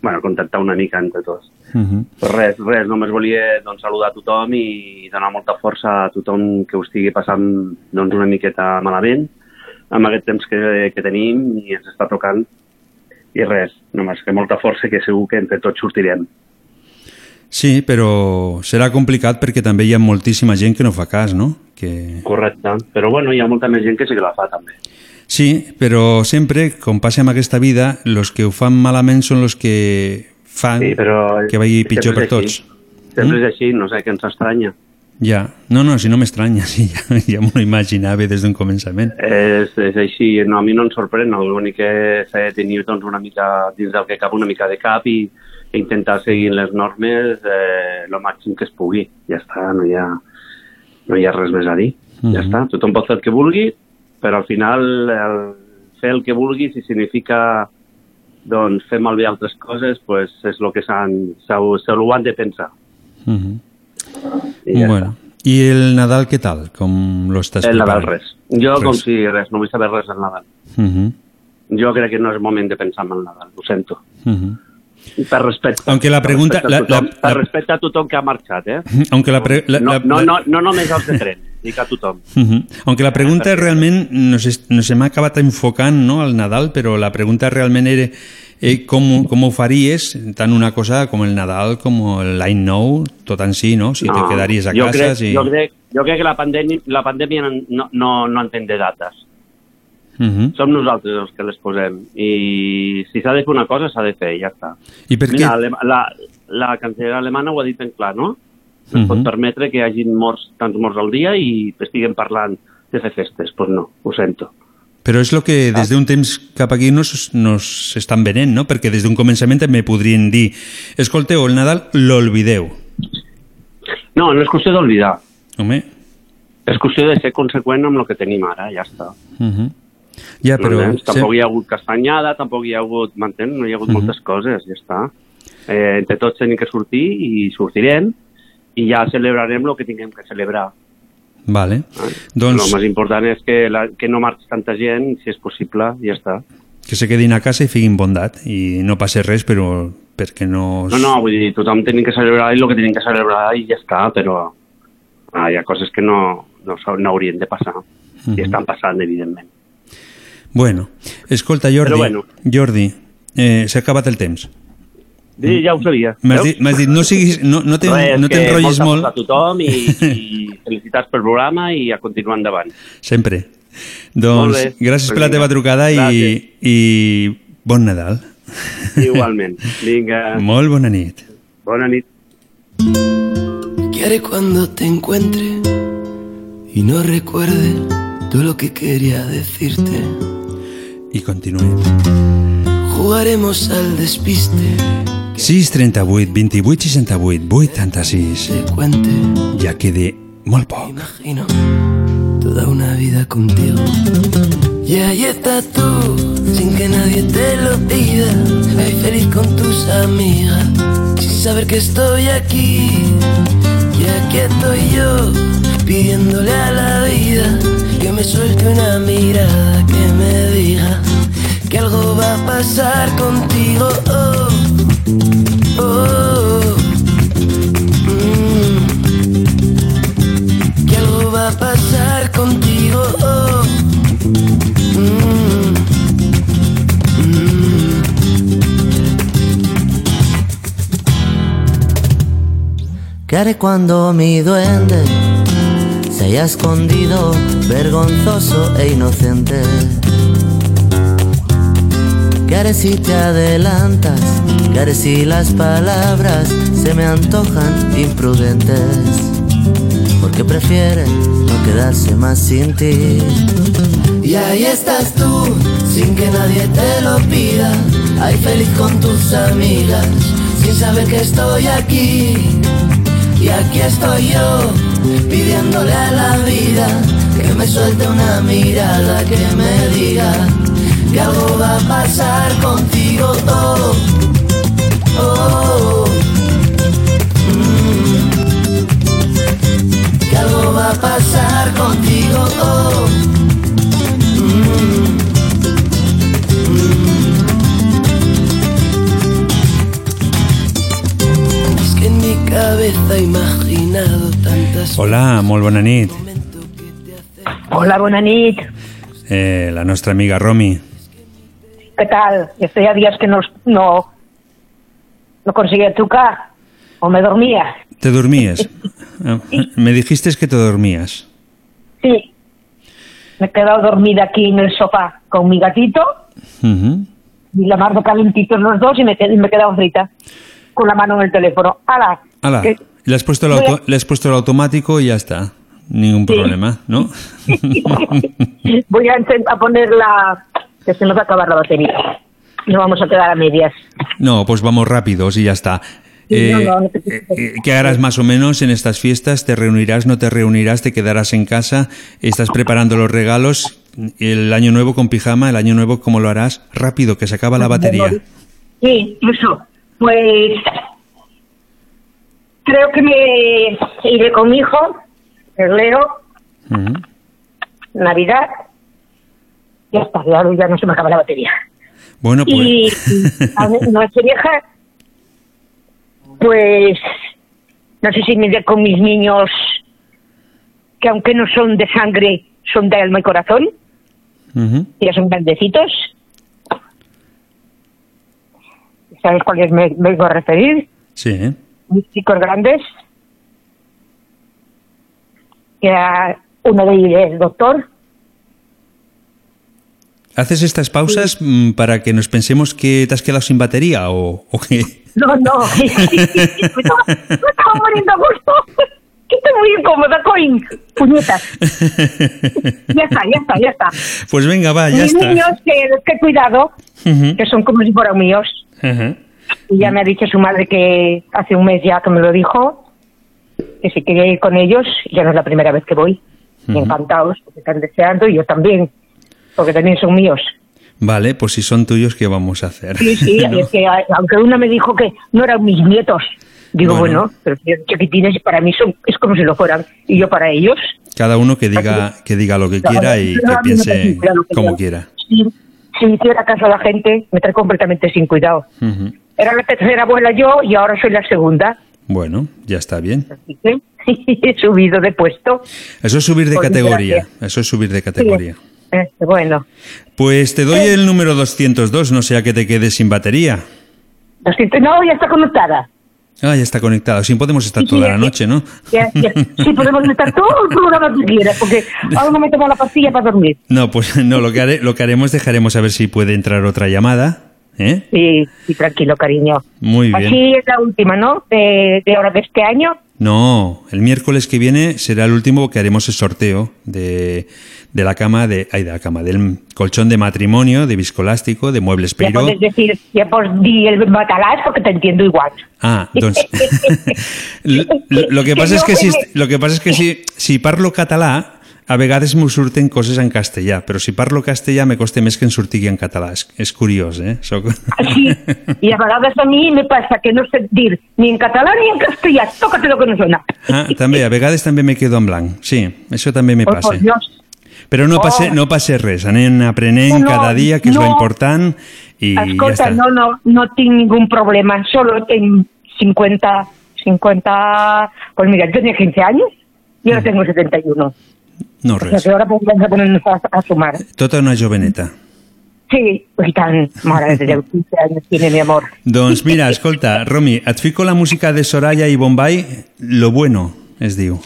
bueno, contactar una mica entre tots. Uh -huh. Però res, res, només volia doncs, saludar a tothom i donar molta força a tothom que ho estigui passant doncs, una miqueta malament amb aquest temps que, que tenim i ens està tocant. I res, només que molta força que segur que entre tots sortirem. Sí, però serà complicat perquè també hi ha moltíssima gent que no fa cas, no? Que... Correcte. Però bueno, hi ha molta més gent que sí que la fa també. Sí, però sempre, com passa amb aquesta vida, els que ho fan malament són els que fan Sí, però que vagi pitjor per tots. així. Sempre és així, no sé què ens estranya. Ja, no, no, si no m'estranya, sí, ja, ja m'ho imaginava des d'un començament. És, és així, no, a mi no em sorprèn, no? l'únic que s'ha de tenir doncs, una mica dins del que cap una mica de cap i, i intentar seguir les normes eh, el màxim que es pugui. Ja està, no hi ha, no hi ha res més a dir. Ja Mhm. està, tothom pot fer el que vulgui, però al final el, fer el que vulgui si significa doncs, fer malbé altres coses, pues, és el que s'han- se ho han de pensar. Uh -huh. I ja bueno. I el Nadal què tal? Com lo estàs El Nadal res. Jo Res. com si res, no vull saber res del Nadal. Uh -huh. Jo crec que no és moment de pensar en el Nadal, ho sento. Uh -huh. Per respecte. Aunque la Per pregunta- respecte a la- tothom, la- per respecte a tothom que ha marxat, eh? Aunque la, pre- la, No, la, no, no, no només als de tren, dic a tothom. Uh -huh. Aunque la pregunta realment no se, no se m'ha acabat enfocant no, al Nadal, però la pregunta realment era eh, com, com ho faries tant una cosa com el Nadal com l'any nou, tot en si, no? Si te quedaries a jo casa crec, si... jo, crec, jo crec que la pandèmia, la pandèmia no, no, no entén de dates. Uh -huh. Som nosaltres els que les posem. I si s'ha de fer una cosa, s'ha de fer, ja està. I per Mira, què? alem- la, la cancellera alemana ho ha dit ben clar, no? No Mhm. es pot permetre que hi hagin morts, tants morts al dia i estiguem parlant de fer festes. Doncs pues no, ho sento. Però és el que des d'un temps cap aquí nos, nos estan venent, no? Perquè des d'un començament també podrien dir escolteu, el Nadal l'olvideu. No, no és qüestió d'oblidar. Home, És qüestió de ser conseqüent amb el que tenim ara, ja està. uh -huh. ja, però... M'entens? Tampoc hi ha hagut castanyada, tampoc hi ha hagut, m'entens? No hi ha hagut Mhm. moltes coses, ja està. Eh, entre tots tenim que sortir i sortirem i ja celebrarem el que tinguem que celebrar. Vale. Doncs... Doncs El més important és que, la, que no marxi tanta gent, si és possible, i ja està. que se quedin a casa i figuin bondat i no passa res però perquè no... No, no, vull dir, tothom tenim que celebrar el que tenim que celebrar i ja està, però ah, hi ha coses que no, no, no haurien de passar. Mhm. I estan passant, evidentment. Bueno, escolta, Jordi, Però bueno. Jordi eh, s'ha acabat el temps. Sí, ja ho sabia. M'has dit, dit, no, siguis, no, no no t'enrotllis molta molt. a tothom i, i felicitats pel programa i a continuar endavant. Sempre. Doncs bé. gràcies per la teva trucada i, Gràcies. i bon Nadal. Igualment. Vinga, Molt bona nit. bona nit. ¿Qué haré cuando te encuentre y no recuerde todo lo que quería decirte? I continuem. Jugaremos al despiste, 638 28 68 86 cuente. Ja queda molt poc. imagino toda una vida contigo. Y ahí estás tú, sin que nadie te lo pida. Ahí feliz con tus amigas, sin saber que estoy aquí. Y aquí estoy yo, pidiéndole a la vida que me suelte una mirada que me diga que algo va a pasar contigo. Oh, oh, mm que algo va a pasar contigo. oh. Mm. ¿Qué haré cuando mi duende se haya escondido, vergonzoso e inocente? Haré si te adelantas, que haré si las palabras se me antojan imprudentes. Porque prefieres no quedarse más sin ti. Y ahí estás tú, sin que nadie te lo pida. Ahí feliz con tus amigas, sin saber que estoy aquí. Y aquí estoy yo, pidiéndole a la vida que me suelte una mirada, que me diga que algo va a pasar contigo. Oh, oh, mm. Que algo va a pasar contigo. Oh, mm. Es que en mi cabeza he imaginado tantas Hola, molt bona nit. Hola, bona nit. Eh, la nostra amiga Romi. ¿Qué tal? Estoy a días que no, no, no conseguía trucar o me dormía. ¿Te dormías? Eh, Me dijiste que te dormías. Sí. Me he quedado dormida aquí en el sofá con mi gatito Ujú. y la mano calentitos los dos y me, me he quedado frita con la mano en el teléfono. ¡Hala! Hala, Que- le has, puesto el a- auto- le has puesto el automático y ya está. Ningún problema, ¿no? Voy a, a poner la... que se nos va a acabar la batería. No vamos a quedar a medias. No, pues vamos rápidos y ya está. Eh, no, no, no te eh, eh, ¿Qué harás más o menos en estas fiestas? ¿Te reunirás, no te reunirás? ¿Te quedarás en casa? ¿Estás preparando los regalos? ¿El año nuevo con pijama? ¿El año nuevo cómo lo harás? Rápido, que se acaba la batería. Sí, eso. Pues creo que me iré con mi hijo, el Leo. Navidad. Ya está, ya, ya no se me acaba la batería. Bueno, pues... Y a noche vieja, pues no sé si me iré con mis niños, que aunque no son de sangre, son de alma y corazón, Ujú. ya son grandecitos. ¿Sabes cuáles me me vengo a referir? Sí, ¿eh? mis chicos grandes, que uno de ellos es doctor, ¿Haces estas pausas mm, para que nos pensemos que te has quedado sin batería o, o qué? no, no, me estaba, me estaba muriendo a gusto, que estoy muy incómoda, coin, puñetas, ya está, ya está, ya está. Pues venga, va, ya mis está. niños, que, que cuidado, que son como si fueran míos, y ya me ha dicho su madre que hace un mes ya que me lo dijo, que si quería ir con ellos, ya no es la primera vez que voy, encantados, porque están deseando, y yo también, porque también son míos. Vale, pues si son tuyos, ¿qué vamos a hacer? Sí, sí, ¿No? es que a- aunque una me dijo que no eran mis nietos, digo, Bueno. bueno, pero son chiquitines para mí son, es como si lo fueran, y yo para ellos. Cada uno que diga, que diga lo que quiera y que piense como quiera. Si, si hiciera caso a la gente, me trae completamente sin cuidado. Ujú. Era la tercera abuela yo y ahora soy la segunda, Bueno, ya está bien. así que he subido de puesto. Eso es subir de Por categoría. Eso es subir de categoría. Este, bueno, Pues te doy el número 202, no sea que te quedes sin batería. lo siento, no, ya está conectada. Ah, ya está conectado. Sí, podemos estar Sí, sí, toda ya- la noche, ¿no? Ya- ya- sí, podemos estar todo el programa que quieras, porque ahora no me tomo la pastilla para dormir. No, pues no, lo que, haré- lo que haremos, dejaremos a ver si puede entrar otra llamada. ¿eh? Sí, sí, tranquilo, cariño. Muy bien. Así es la última, ¿no? De, de ahora de este año. No, el miércoles que viene será el último que haremos el sorteo de, de la cama, de, ay, de la cama, del colchón de matrimonio, de viscolástico, de muebles Ya Peiro. puedes decir, ya pues di el batalás porque te entiendo igual. Ah, doncs... lo, lo que pasa es que si, lo que pasa es que si, si parlo català, a vegades m'ho surten coses en castellà, però si parlo castellà me costa més que en surtigui en català. És, és curiós, eh? Soc... Así, y a vegades a mí me pasa que no sé dir ni en catalán ni en castellà. Tócate lo que no suena. Ah, també, a vegades també me quedo en blanc. Sí, això també me Oh, passa. por Dios. Però no Oh. passa, no passa res, anem aprenent No, no, cada dia, que és no. lo important, i ja Escolta, està. no, no, no tengo ningún problema. Solo tengo 50, 50, pues mira, yo tenía 15 años y ahora tengo 71. No, res. que ahora podemos ponernos a, a sumar. Tota una joveneta. Sí, y tan, madre de Déu, 15 años tiene mi amor. Doncs mira, escolta, Romi, et fico la música de Soraya i Bombay, Lo Bueno, es diu.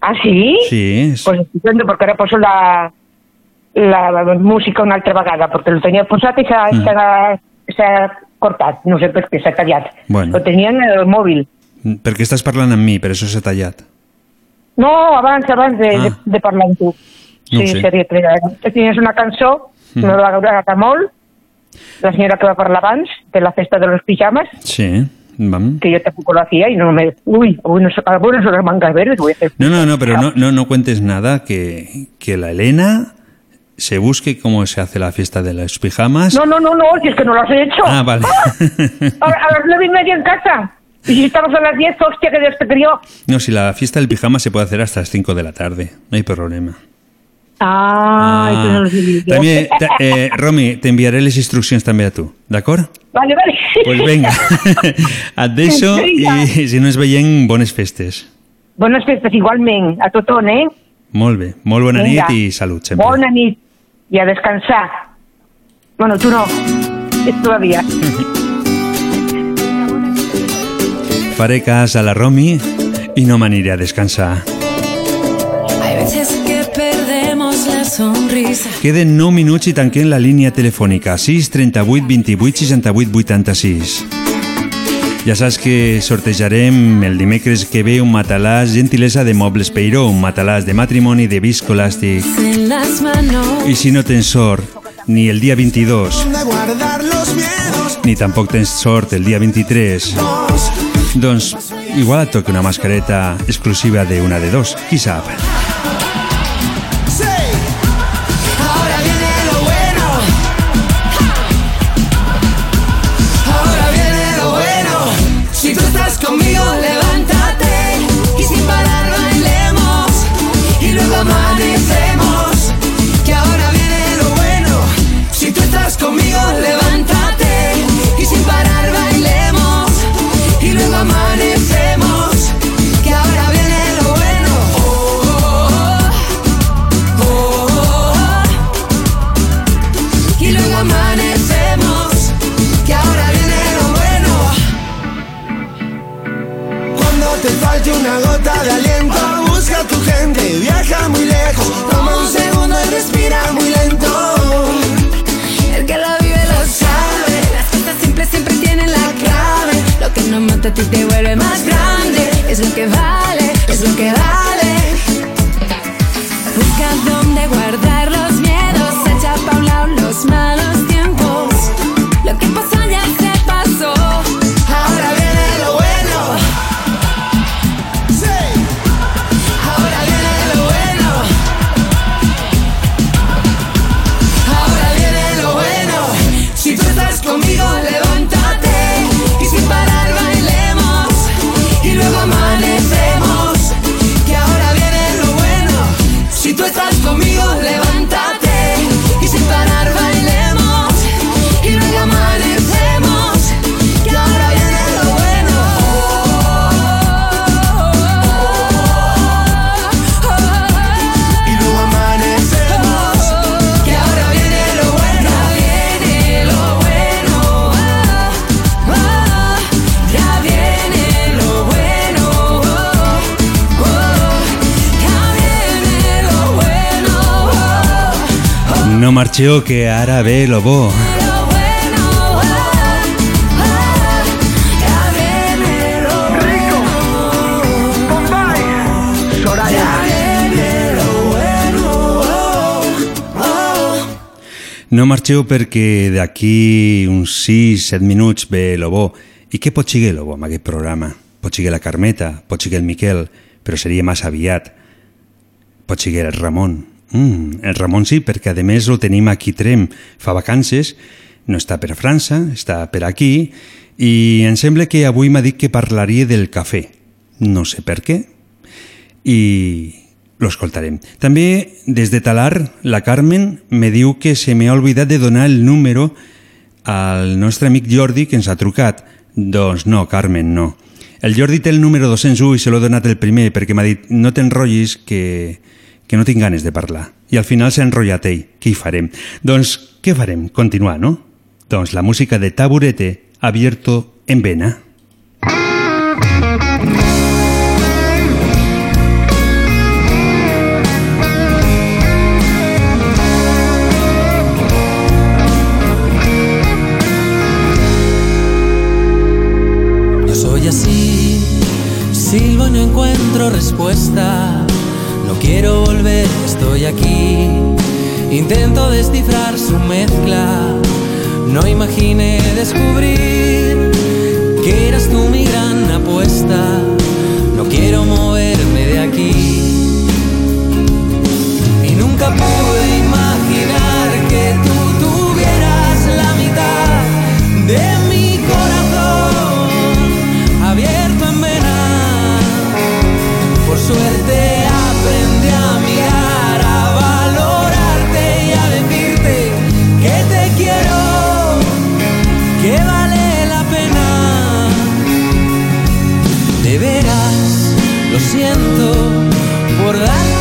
¿Ah, sí? Sí, és... Pues estupendo, porque ahora puso la, la música una altra vegada, perquè el tenia posat i s'ha mm. cortat, no sé per què, s'ha tallat. Bueno. Lo tenia en el mòbil. Perquè estàs parlant amb mi, per això s'ha tallat. No, abans, abans de, Ah. de, de parlar amb tu. No ho sí, seria que tenies una cançó, Mm. mm. me va agradar molt, la senyora que va parlar abans, de la festa de los pijamas, Sí, vam. que yo tampoco lo hacía y no me... Uy, hoy no, son las mangas verdes, voy a hacer... No, no, no, pero no, no, no cuentes nada, que, que la Elena se busque cómo se hace la fiesta de los pijamas. No, no, no, no, si es que no lo has hecho. Ah, vale. A, a las nueve y media en casa. Y si estamos a las diez, hostia, que despetrió. No, si la fiesta del pijama se puede hacer hasta las 5 de la tarde, no hay problema. Ah, eso no lo sabía yo. També, ta- eh, Romi, t'enviaré les instruccions també a tu, d'acord? Vale, vale. Pues venga, et deixo i si no ens veiem, bones festes. Bones festes igualment, a tothom, eh? Molt bé, molt bona nit i salut sempre. Bona nit i a descansar. Bueno, tu no. És todavía. Faré cas a la Romi i no m'aniré a descansar. Hay veces que perdemos la sonrisa. Queden 9 minuts i tanquem la línia telefònica 6 38 28 68 86. Ja saps que sortejarem el dimecres que ve un matalàs gentilesa de Mobles Peiró, un matalàs de matrimoni de viscolàstic. I si no tens sort, ni el dia 22, guardar los miedos. ni tampoc tens sort el dia 23, doncs igual et toca una mascareta exclusiva de una de dos, qui sap. Marxeu, que ara ve lo bo. No marxeu perquè d'aquí uns 6-7 minuts ve lo bo. I què pot seguir lo bo amb aquest programa? Pot seguir la Carmeta, pot seguir el Miquel, però seria massa aviat. Pot seguir el Ramon. Mm, el Ramon sí, perquè a més el tenim aquí Trem. Fa vacances, no està per França, està per aquí, i em sembla que avui m'ha dit que parlaria del cafè. No sé per què. I lo escoltarem. També, des de Talar, la Carmen me diu que se m'ha oblidat de donar el número al nostre amic Jordi que ens ha trucat. Doncs no, Carmen, no. El Jordi té el número 201 i se l'he donat el primer perquè m'ha dit no t'enrotllis que, que no tinc ganes de parlar. I al final s'ha enrotllat ell. Què hi farem? Doncs què farem? Continuar, no? Doncs la música de Taburete, abierto en vena. Yo soy así, silbo y no encuentro respuesta quiero volver, estoy aquí. Intento descifrar su mezcla. No imaginé descubrir que eras tú mi gran apuesta. No quiero moverme de aquí. Y nunca pude imaginar que tú tuvieras la mitad de siento por darte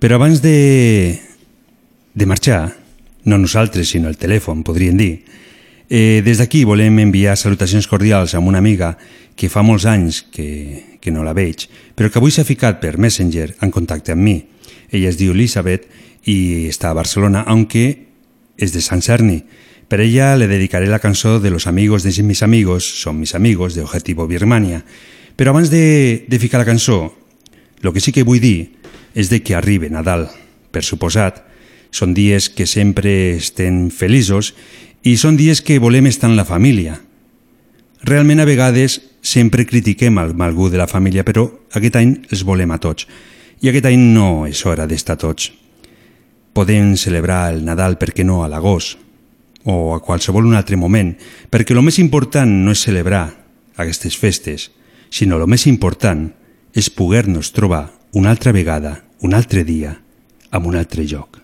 però abans de, de marxar, no nosaltres, sinó el telèfon, podríem dir, eh, des d'aquí volem enviar salutacions cordials a una amiga que fa molts anys que, que no la veig, però que avui s'ha ficat per Messenger en contacte amb mi. Ella es diu Elisabet i està a Barcelona, aunque és de Sant Cerni. Per ella le dedicaré la cançó de Los amigos de mis amigos son mis amigos de Objetivo Birmania. Però abans de, de ficar la cançó, el que sí que vull dir és de que arribe Nadal, per suposat. Són dies que sempre estem feliços i són dies que volem estar en la família. Realment a vegades sempre critiquem el mal de la família, però aquest any els volem a tots. I aquest any no és hora d'estar tots. Podem celebrar el Nadal, per què no, a l'agost, o a qualsevol un altre moment, perquè el més important no és celebrar aquestes festes, sinó el més important és poder-nos trobar una altra vegada, un altre dia, en un altre lloc.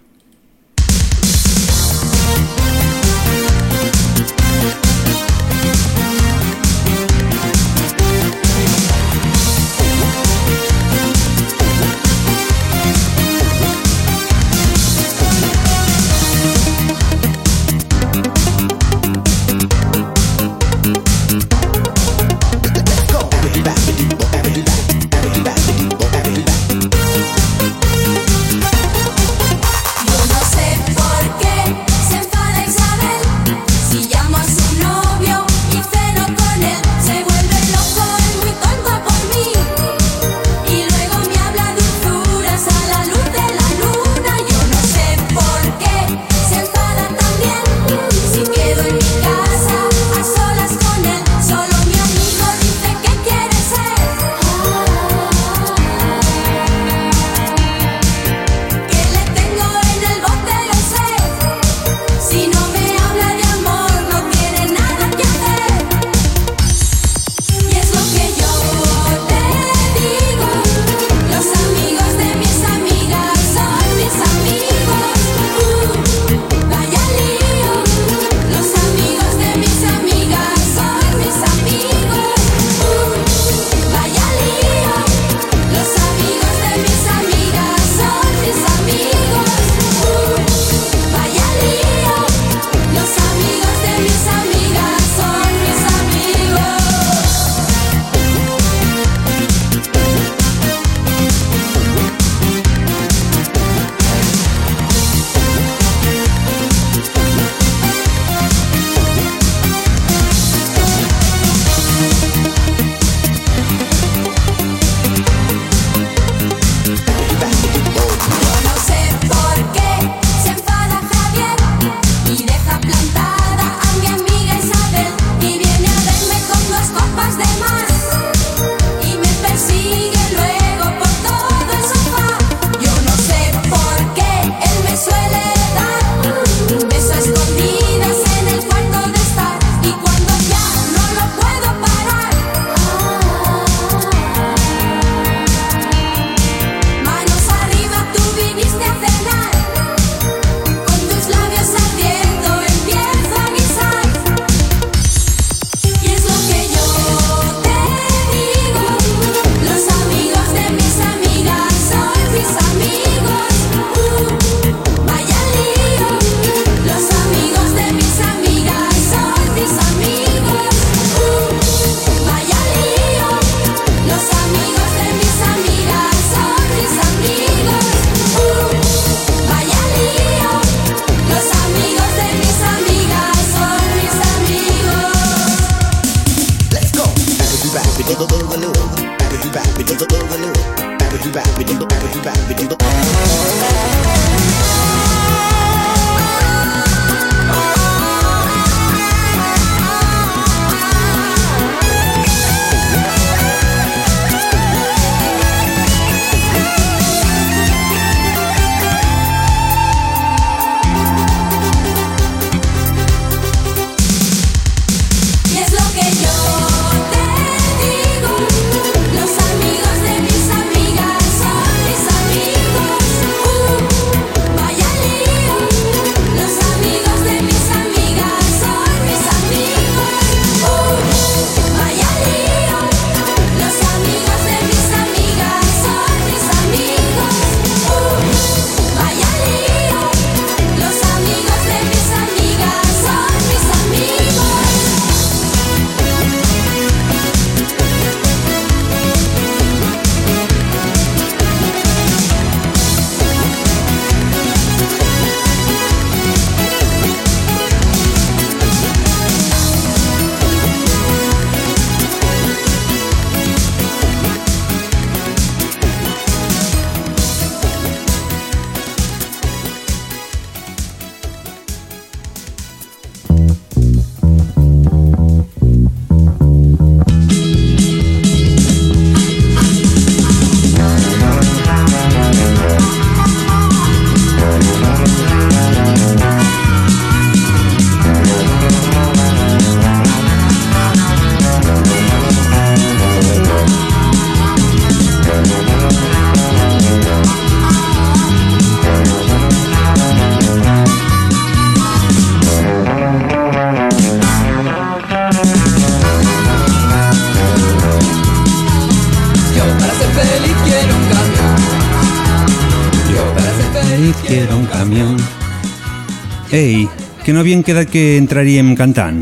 Havien quedat que entraríem cantant?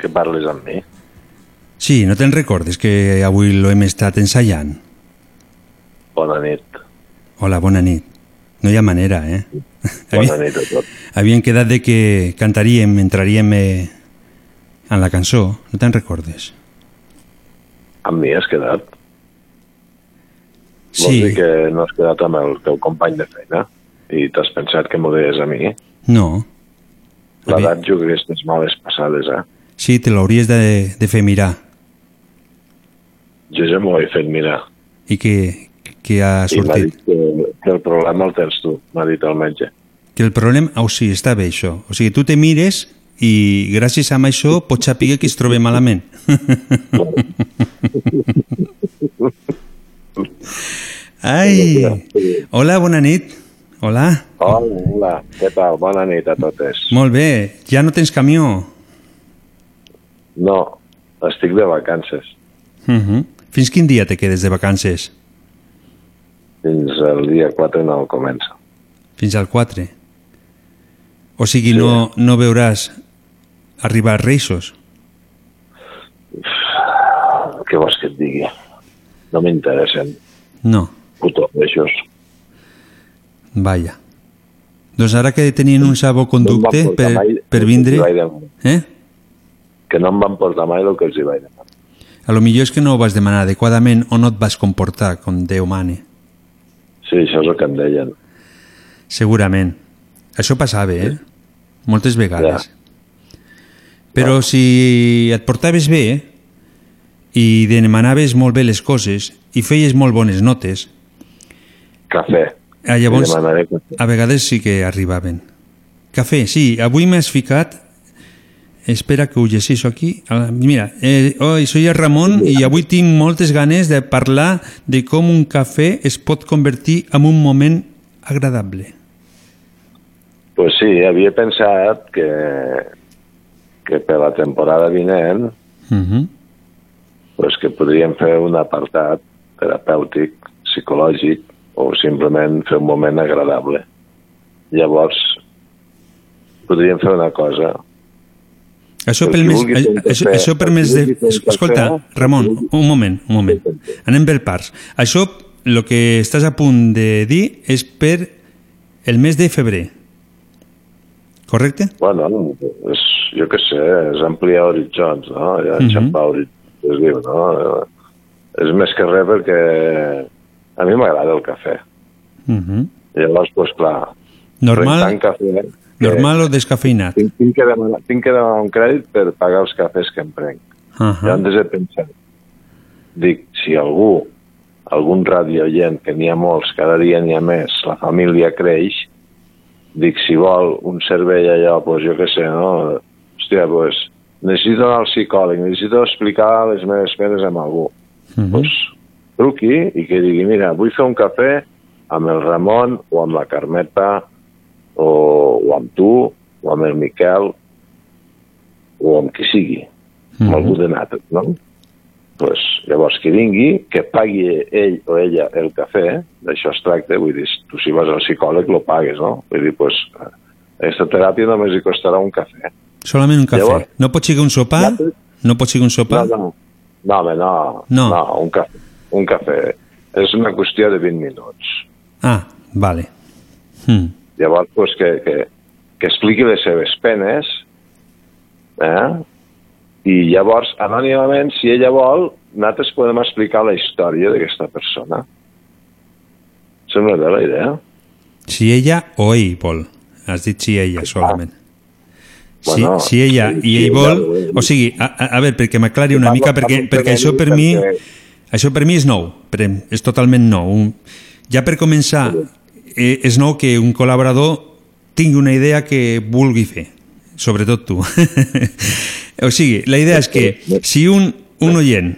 Que parles amb mi? Sí, no te'n recordes que avui lo hem estat ensaiant? Bona nit. Hola, bona nit. No hi ha manera, eh? Bona nit a tots. Havien quedat de que cantaríem, entraríem eh, en la cançó. No te'n recordes? Amb mi has quedat? Sí. Vols dir que no has quedat amb el teu company de feina? I t'has pensat que m'ho deies a mi? No. L'edat juga aquestes males passades, eh? Sí, te l'hauries de, de fer mirar. Jo ja m'ho he fet mirar. I que, que ha I sortit. dit que, que el problema el tens tu, m'ha dit el metge. Que el problema... Oh, sí, està bé això. O sigui, tu te mires i gràcies a això pots saber que es troba malament. Ai! Hola, bona nit. Hola. Hola, hola, què tal? Bona nit a totes. Molt bé. Ja no tens camió? No, estic de vacances. Uh -huh. Fins quin dia te quedes de vacances? Fins al dia 4 no comença. Fins al 4. O sigui, no, no veuràs arribar reixos. Què vols que et digui? No m'interessen. No. Puto reixos. Vaja. Doncs ara que tenien un No em van portar per, mai per vindre... que. Eh? Que no em van portar mai el que els hi vaig demanar. A lo millor és que no ho vas demanar adequadament o no et vas comportar com Déu mane. Sí, això és el que em deien. Segurament. Això passava, eh? Moltes vegades. Però si et portaves bé i demanaves molt bé les coses i feies molt bones notes, Cafè. Ah, llavors a vegades sí que arribaven. Cafè, sí. Avui m'has ficat... Espera que ho llegeixo aquí. Ah, Mira, eh, oi, soy el Ramon i avui tinc moltes ganes de parlar de com un cafè es pot convertir en un moment agradable. Pues sí, havia pensat que, que per la temporada vinent Uh -huh. pues que podríem fer un apartat terapèutic, psicològic, o simplement fer un moment agradable. Llavors, podríem fer una cosa. Això, El pel mes, vulgui fer això, això per qui de... Escolta, Ramon, un moment, un moment. Anem per parts. Això, el que estàs a punt de dir és per el mes de febrer. Correcte? Bueno, és, jo què sé, és ampliar horitzons, no? Ja Mhm. enxampar horitzons, es diu, no? És més que res perquè a mi m'agrada el cafè. Uh -huh. Llavors, doncs pues, clar, Normal, rentant cafè, que normal o descafeinat? tinc, tinc, que demanar, tinc que demanar un crèdit per pagar els cafès que em prenc. Uh Jo antes he pensat, dic, si algú, algun radioient, que n'hi ha molts, cada dia n'hi ha més, la família creix, dic, si vol un servei allò, doncs jo què sé, no? Hòstia, doncs necessito anar al psicòleg, necessito explicar les meves penes amb algú. Uh -huh. Doncs truqui i que digui, mira, vull fer un cafè amb el Ramon o amb la Carmeta o, o amb tu o amb el Miquel o amb qui sigui, amb algú de natres, no? Pues, llavors, que vingui, que pagui ell o ella el cafè, d'això es tracta, vull dir, tu si vas al psicòleg lo pagues, no? Vull dir, pues, aquesta teràpia només hi costarà un cafè. Solament un cafè. Llavors- no pot ser un sopar? No pot ser un sopar? No, no. No, home, no. No. no un cafè. Un cafè. És una qüestió de 20 minuts. Ah, vale. Hmm. Llavors, pues, que, que, que expliqui les seves penes, eh? i llavors, anònimament, si ella vol, nosaltres podem explicar la història d'aquesta persona. Sembla bé la idea? Si ella o ell vol. Has dit si ella solament. Si, Bueno, si ella sí, i sí, ell ella vol... és. O sigui, a, a, a veure, perquè m'aclari una mica, perquè, perquè això per mi... Això per mi és nou, és totalment nou. Ja per començar, eh, és nou que un col·laborador tingui una idea que vulgui fer, sobretot tu. o sigui, la idea és que si un, un oient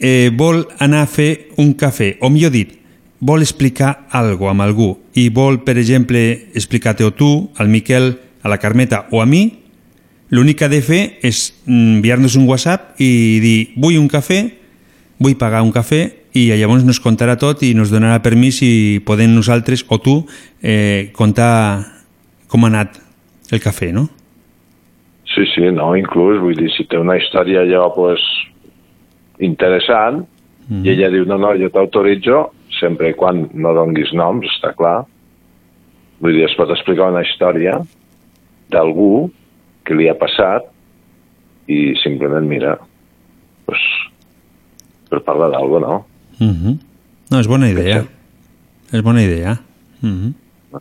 eh, vol anar a fer un cafè, o millor dit, vol explicar algo amb algú i vol, per exemple, explicar-te o tu, al Miquel, a la Carmeta o a mi, l'únic que ha de fer és enviar-nos un WhatsApp i dir vull un cafè, vull pagar un cafè i llavors nos contarà tot i nos donarà permís i podem nosaltres o tu eh, contar com ha anat el cafè, no? Sí, sí, no, inclús, vull dir, si té una història allò, pues, interessant, mm. i ella diu, no, no, jo t'autoritzo, sempre i quan no donguis noms, està clar. Vull dir, es pot explicar una història d'algú que li ha passat i simplement, mira, pues, per parlar d'algú, no? Mm -hmm. No, és bona idea. És bona idea. Mm -hmm.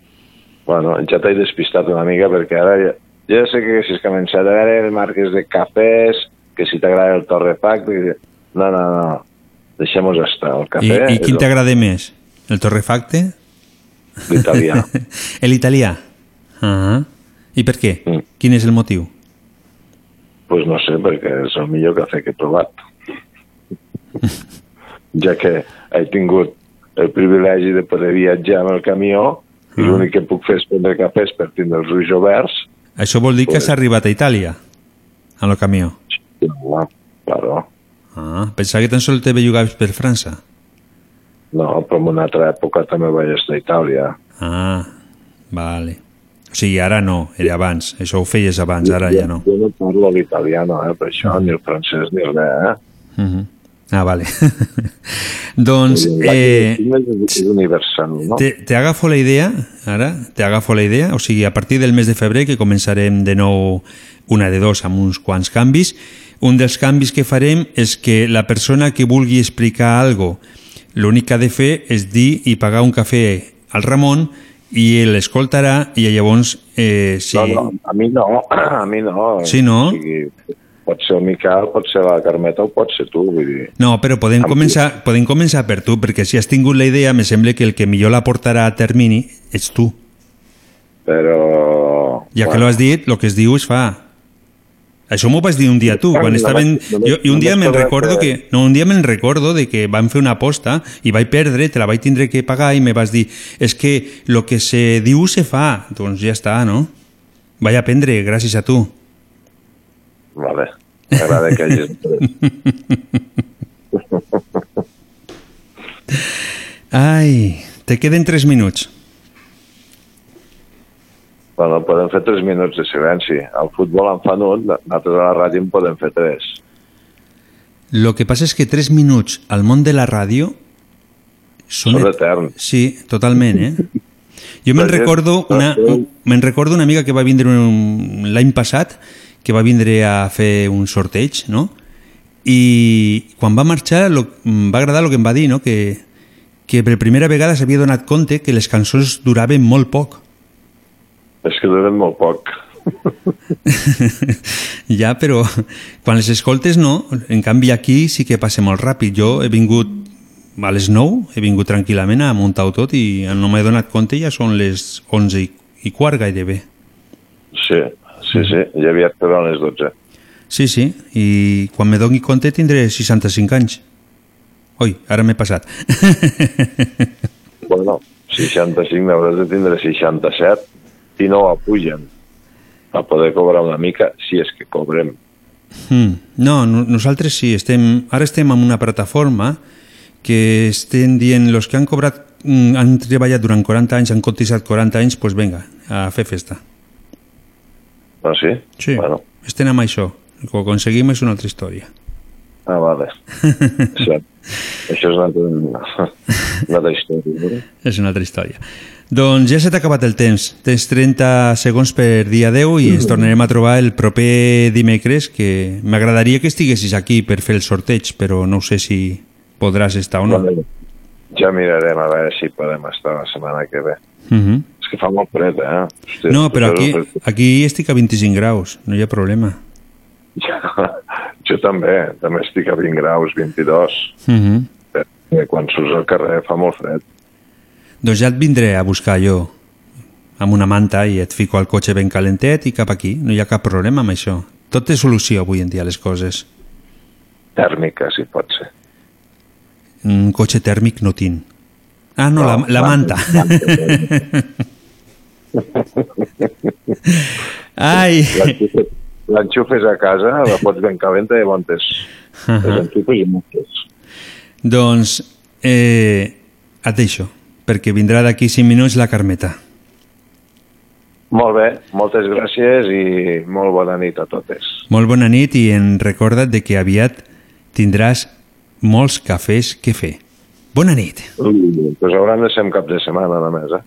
Bueno, ja t'he despistat una mica perquè ara ja, ja sé que si has començat a veure marques de cafès, que si t'agrada el torrefacte... No, no, no, deixem-nos estar. El cafè... I, i quin t'agrada més? El torrefacte? L'italià. L'italià? Uh -huh. I per què? Mm. Quin és el motiu? Pues no sé, perquè és el millor cafè que he provat. ja que he tingut el privilegi de poder viatjar amb el camió i l'únic que puc fer és prendre cafès per tindre els ulls oberts. Això vol dir que has arribat a Itàlia, amb el camió? Sí, claro. Ah, pensava que tan sols te bellugaves per França. No, però en una altra època també vaig estar a Itàlia. Ah, vale. O sigui, ara no, era abans. Això ho feies abans, ara ja no. Jo no parlo l'italià, eh, per això, ni el francès ni res, eh? Uh -huh. Ah, vale. doncs... Eh, és universal, no? Te, te agafo la idea, ara, te agafo la idea, o sigui, a partir del mes de febrer, que començarem de nou una de dos amb uns quants canvis, un dels canvis que farem és que la persona que vulgui explicar algo, l'únic que ha de fer és dir i pagar un cafè al Ramon i l'escoltarà i llavors... Eh, si... No, no, a mi no, a mi no. Sí, no? O sigui, pot ser el Miquel, pot ser la Carmeta o pot ser tu, vull dir... No, però podem començar, podem començar per tu, perquè si has tingut la idea, me sembla que el que millor la portarà a termini ets tu. Però... Ja bueno. que l'has dit, el que es diu es fa. Això m'ho vas dir un dia tu, quan estaven... Jo, I un dia me'n recordo que... No, un dia me'n recordo de que vam fer una aposta i vaig perdre, te la vaig tindre que pagar i me vas dir és es que el que se diu se fa. Doncs ja està, no? Vaig aprendre gràcies a tu. Vale. M'agrada que hagis... Ai, te queden tres minuts. Bueno, podem fer tres minuts de silenci. Al futbol en fan un, nosaltres a la ràdio en podem fer tres. Lo que passa és que tres minuts al món de la ràdio són, són eterns. Sí, totalment, eh? Jo me'n recordo, una, me'n recordo una amiga que va vindre l'any passat que va vindre a fer un sorteig, no? I quan va marxar lo, em va agradar el que em va dir, no? Que, que per primera vegada s'havia donat compte que les cançons duraven molt poc. És que duren molt poc. ja, però quan les escoltes no. En canvi aquí sí que passa molt ràpid. Jo he vingut a les 9, he vingut tranquil·lament a muntar-ho tot i no m'he donat compte ja són les 11 i, i quart gairebé. Sí, Sí, sí, ja aviat quedaran les 12. Sí, sí, i quan me doni compte tindré 65 anys. Ui, ara m'he passat. bueno, 65 n'hauràs de tindre 67 i no ho pugen a poder cobrar una mica si és que cobrem. Mm. No, no, nosaltres sí, estem, ara estem en una plataforma que estem dient los que han cobrat, mm, han treballat durant 40 anys, han cotitzat 40 anys, doncs pues venga, a fer festa. Ah, sí? Sí, bueno. estem amb això. Que ho aconseguim és una altra història. Ah, vale. això, això és una altra, una altra història. És una altra història. Doncs ja s'ha acabat el temps. Tens 30 segons per dia 10 i ens tornarem a trobar el proper dimecres, que m'agradaria que estiguessis aquí per fer el sorteig, però no sé si podràs estar o no. Vale. Ja mirarem a veure si podem estar la setmana que ve. Uh -huh que fa molt fred, eh? Hòstia, no, però aquí, aquí estic a 25 graus, no hi ha problema. Ja, jo també, també estic a 20 graus, 22. Uh -huh. Perquè quan surts al carrer fa molt fred. Doncs ja et vindré a buscar jo amb una manta i et fico al cotxe ben calentet i cap aquí. No hi ha cap problema amb això. Tot té solució avui en dia, les coses. Tèrmica, si pot ser. Un cotxe tèrmic no tinc. Ah, no, la, la manta. manta. Ai! L'enxufes a casa, la pots ben calenta i montes uh -huh. les enxufes i montes. Doncs eh, et deixo, perquè vindrà d'aquí 5 minuts la Carmeta. Molt bé, moltes gràcies i molt bona nit a totes. Molt bona nit i en recorda't de que aviat tindràs molts cafès que fer. Bona nit. Ui, pues hauran de ser cap de setmana només, eh?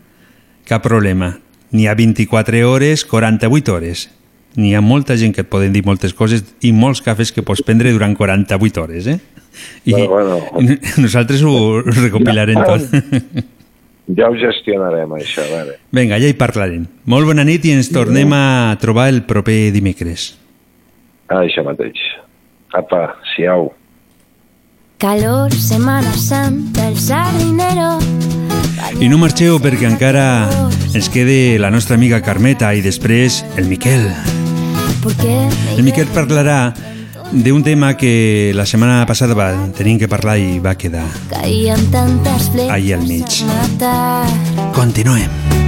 Cap problema. N'hi ha 24 hores, 48 hores. N'hi ha molta gent que et poden dir moltes coses i molts cafès que pots prendre durant 48 hores, eh? I Bueno, bueno. nosaltres ho recopilarem tot. Ja ho gestionarem, això, a veure. Vinga, ja hi parlarem. Molt bona nit i ens tornem a trobar el proper dimecres. Ah, això mateix. Apa, siau. Calor, Semana Santa, el sardinero. I no marxeu perquè encara ens quede la nostra amiga Carmeta i després el Miquel. El Miquel parlarà d'un tema que la setmana passada va tenir que parlar i va quedar. Ahí al mig. Continuem.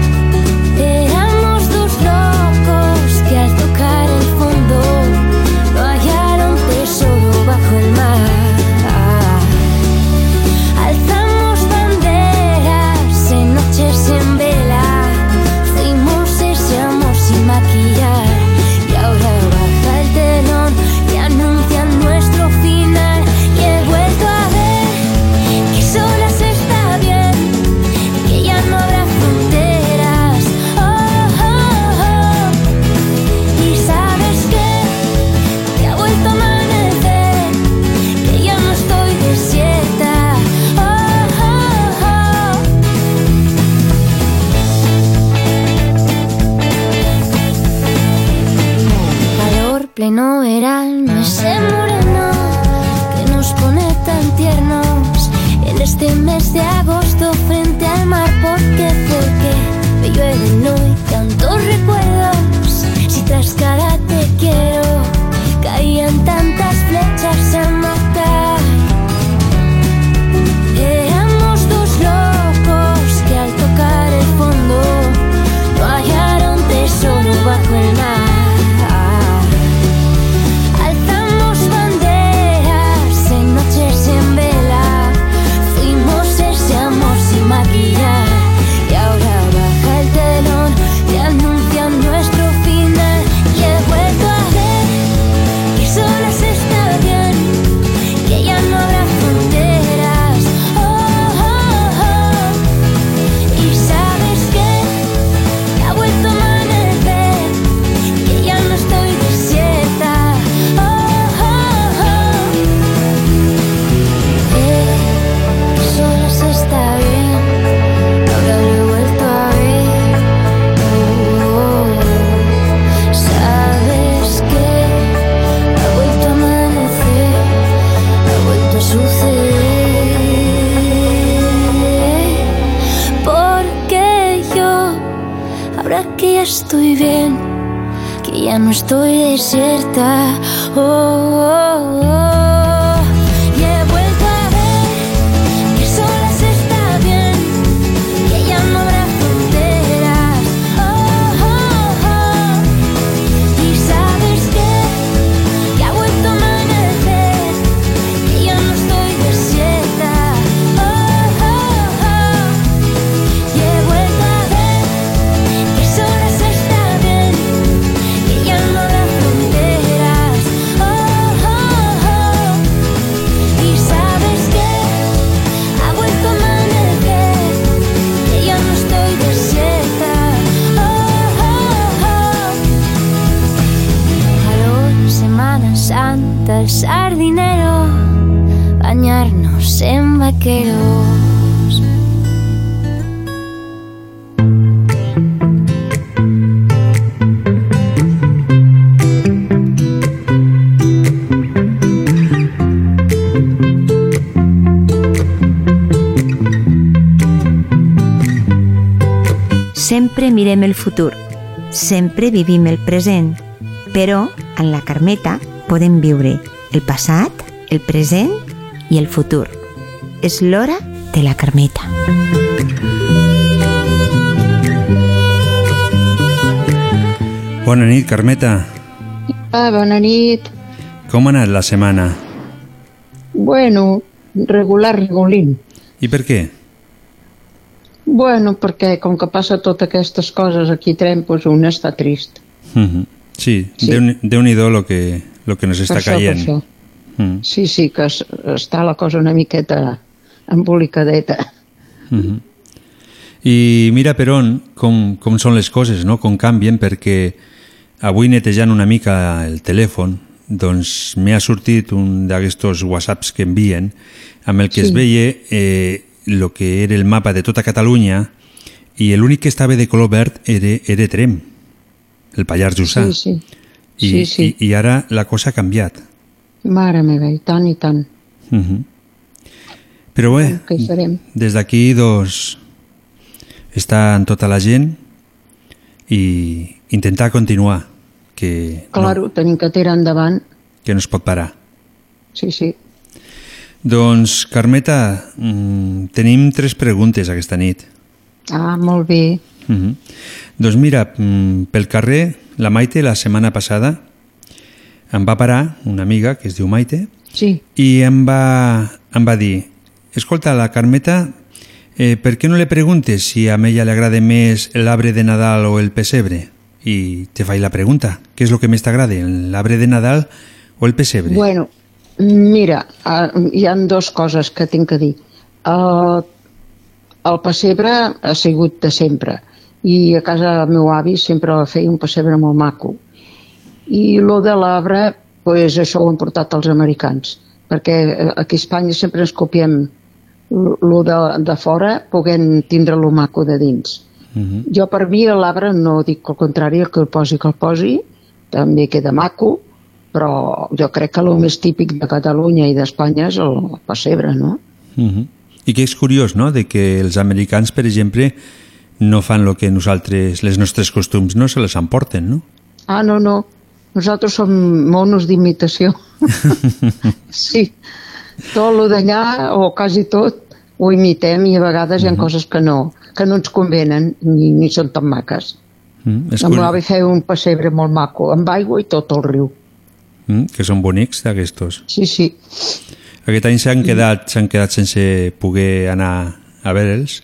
cayendo estoy desierta. Oh, mirem el futur, sempre vivim el present, però en la Carmeta podem viure el passat, el present i el futur. És l'hora de la Carmeta. Bona nit, Carmeta. Ah, bona nit. Com ha anat la setmana? Bueno, regular, regulín. I per què? Bueno, perquè com que passa totes aquestes coses aquí a Trem, doncs un està trist. Uh -huh. Sí, Sí. Déu, Déu-n'hi-do lo que, lo que nos està això, caient. això. Mm. Sí, sí, que es, està la cosa una miqueta embolicadeta. Uh -huh. I mira per on, com, com són les coses, no? com canvien, perquè avui netejant una mica el telèfon, doncs m'ha sortit un d'aquests whatsapps que envien amb el que Sí. es veia eh, lo que era el mapa de tota Catalunya i l'únic que estava de color verd era, era Trem, el Pallars Jussà. Sí, sí. I, sí, sí. I, I ara la cosa ha canviat. Mare meva, i tant i tant. Uh -huh. Però bé, des d'aquí doncs, està en tota la gent i intentar continuar, que, Claro, tenim que tirar endavant. que no es pot parar. Sí, sí. Doncs, Carmeta, mm, tenim tres preguntes aquesta nit. Ah, molt bé. Uh -huh. Doncs mira, mm, pel carrer, la Maite la setmana passada em va parar una amiga que es diu Maite Sí. i em va, em va dir escolta, la Carmeta, eh, per què no le preguntes si a ella le agrada més l'arbre de Nadal o el pessebre? I te faig la pregunta, què és el que més t'agrada, l'arbre de Nadal o el pessebre? Bueno, mira, ah, hi han dues coses que tinc que dir. El, el pessebre ha sigut de sempre i a casa del meu avi sempre feia un pessebre molt maco. I lo de l'arbre, pues, això ho han portat els americans, perquè eh, aquí a Espanya sempre ens copiem lo de, de fora, poguent tindre lo maco de dins. Uh -huh. Jo per mi l'arbre no dic el contrari, el que el posi que el posi, també queda maco, però jo crec que el més típic de Catalunya i d'Espanya és el pessebre, no? Uh -huh. I que és curiós, no?, de que els americans, per exemple, no fan el que nosaltres, les nostres costums, no se les emporten, no? Ah, no, no, nosaltres som monos d'imitació. sí, tot lo d'allà, o quasi tot, ho imitem i a vegades hi ha coses que no, que no ens convenen ni, ni són tan maques. Mm, és El meu curiós. avi feia un pessebre molt maco, amb aigua i tot el riu. Mm, que són bonics, d'aquestos. Sí, sí. Aquest any s'han quedat, s'han quedat sense poder anar a veure'ls,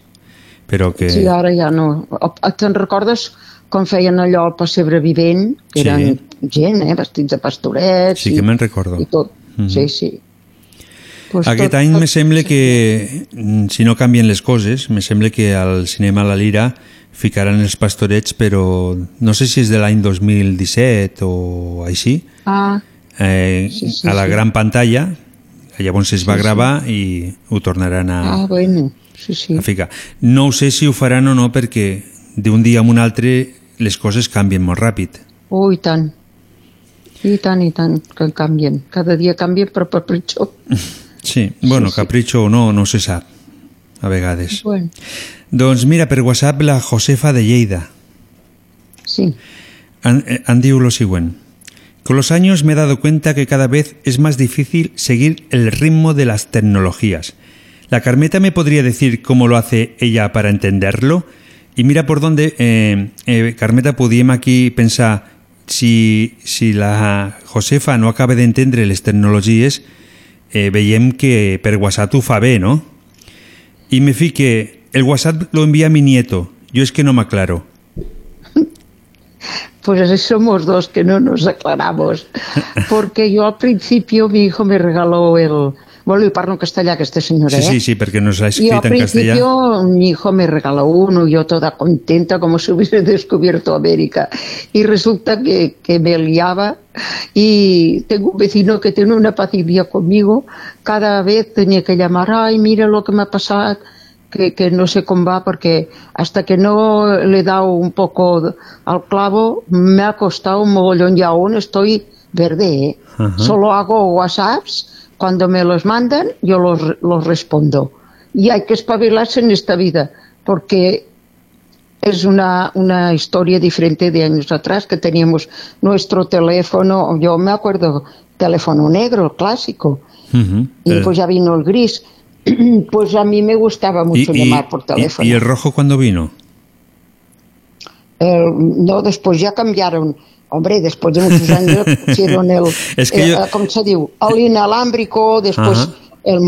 però que... Sí, ara ja no. Te'n recordes com feien allò al pessebre vivent? Que Sí. eren gent, eh? Vestits de pastorets Sí i, que me'n recordo. i tot. Mhm. Sí, sí. Pues Aquest tot- any tot- me sembla que, mm, si no canvien les coses, me sembla que al cinema La Lira ficaran els pastorets, però no sé si és de l'any 2017 o així, Ah, eh, Sí, sí, a la sí. gran pantalla, llavors es va Sí, sí. gravar i ho tornaran a, ah, bueno, sí, sí. a ficar. No ho sé si ho faran o no, perquè d'un dia a un altre les coses canvien molt ràpid. Oh, i tant. I tant, i tant, que canvien. Cada dia canvien, però per pitjor. Sí, bueno, capritxo o no, no se sap, a vegades. Bueno, Doncs mira, per WhatsApp la Josefa de Lleida. sí. Han, eh, han diu lo siguiente. Con los años me he dado cuenta que cada vez es más difícil seguir el ritmo de las tecnologías. ¿La Carmeta me podría decir cómo lo hace ella para entenderlo? Y mira por dónde, eh, eh, Carmeta, podíem aquí pensar si, si la Josefa no acaba d'entendre les tecnologies, eh, veiem que per WhatsApp ho no? Y me fique, el WhatsApp lo envía mi nieto, yo es que no me aclaro. Pues así somos dos que no nos aclaramos. Porque yo al principio mi hijo me regaló el... Bueno, y parlo en castellà, aquesta senyora, Sí, eh? sí, sí, perquè nos l'ha Y escrit al en castellà. principio mi hijo me regaló uno, yo toda contenta como si hubiese descubierto América. Y resulta que, que me liaba y tengo un vecino que tiene una paciencia conmigo. Cada vez tenía que llamar, ay, mira lo que me ha pasado, que, que no sé cómo va, porque hasta que no le he dado un poco al clavo, me ha costado un mogollón y aún estoy verde, ¿eh? Solo hago WhatsApps, cuando me los mandan, yo los, los respondo. Y hay que espabilarse en esta vida, porque es una, una historia diferente de años atrás, que teníamos nuestro teléfono, yo me acuerdo, teléfono negro, el clásico, y Eh, después ya vino el gris. Pues a mí me gustaba mucho llamar por teléfono. y el rojo cuando vino? Eh, no, después ya cambiaron. Hombre, después de muchos años pusieron el, Es que eh, yo- ¿cómo se? El inalámbrico, después Ajá. el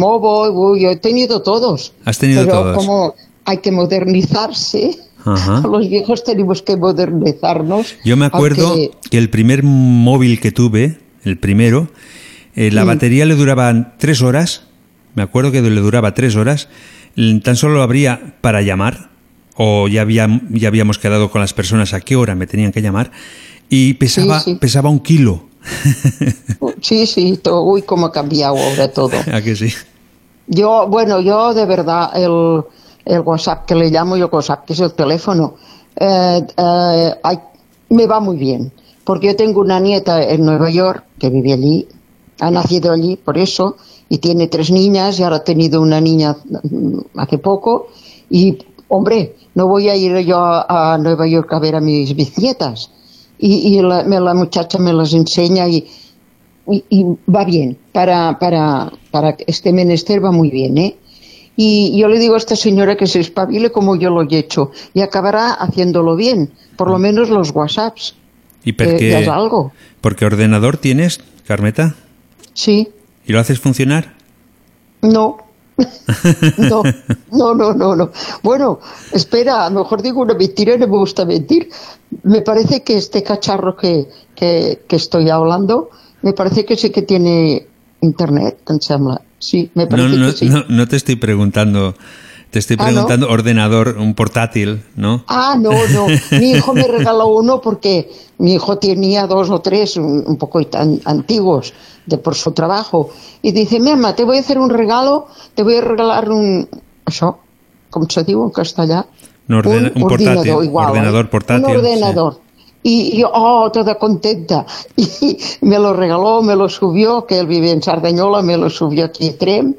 uy, yo he tenido todos. Has tenido Pero todos. como hay que modernizarse. Ajá. Los viejos tenemos que modernizarnos. Yo me acuerdo aunque- que el primer móvil que tuve, el primero, eh, la Mm. batería le duraba tres horas. Me acuerdo que le duraba tres horas. Tan solo lo abría para llamar, o ya, había, ya habíamos quedado con las personas a qué hora me tenían que llamar, y pesaba, Sí, sí. pesaba un kilo. Sí, sí, todo, uy, cómo ha cambiado ahora todo. ¿A que sí? Yo, bueno, yo de verdad, el, el WhatsApp que le llamo yo WhatsApp, que es el teléfono, eh, eh, me va muy bien. Porque yo tengo una nieta en Nueva York que vive allí, ha nacido allí por eso, y tiene tres niñas, y ahora ha tenido una niña mm, hace poco, y hombre, no voy a ir yo a, a Nueva York a ver a mis bisnietas. Y, y la, me- la muchacha me las enseña y, y, y va bien, para, para, para este menester va muy bien, ¿eh? Y yo le digo a esta señora que se espabile como yo lo he hecho y acabará haciéndolo bien, por lo menos los WhatsApps. ¿Y que por ya es algo. porque ordenador tienes, Carmeta? Sí, ¿Y lo haces funcionar? no. no, no, no, no, no. Bueno, espera, a lo mejor digo una mentira y no me gusta mentir. Me parece que este cacharro que, que, que estoy hablando, me parece que sí que tiene internet, em. Sí, me No, parece no, que sí. no, no te estoy preguntando, te estoy Ah, ¿no? preguntando ordenador, un portátil, ¿no? Ah, no, no. Mi hijo me regaló uno porque mi hijo tenía dos o tres un, un poco tan antiguos de por su trabajo. Y dice, mamá, te voy a hacer un regalo, te voy a regalar un... Això, com se diu en castellà? Un, ordena- un portátil, ordinador igual, ordenador ¿eh? portátil. Un ordenador. Y yo, oh, toda contenta. Y me lo regaló, me lo subió, que él vive en Sardañola, me lo subió aquí a Trem.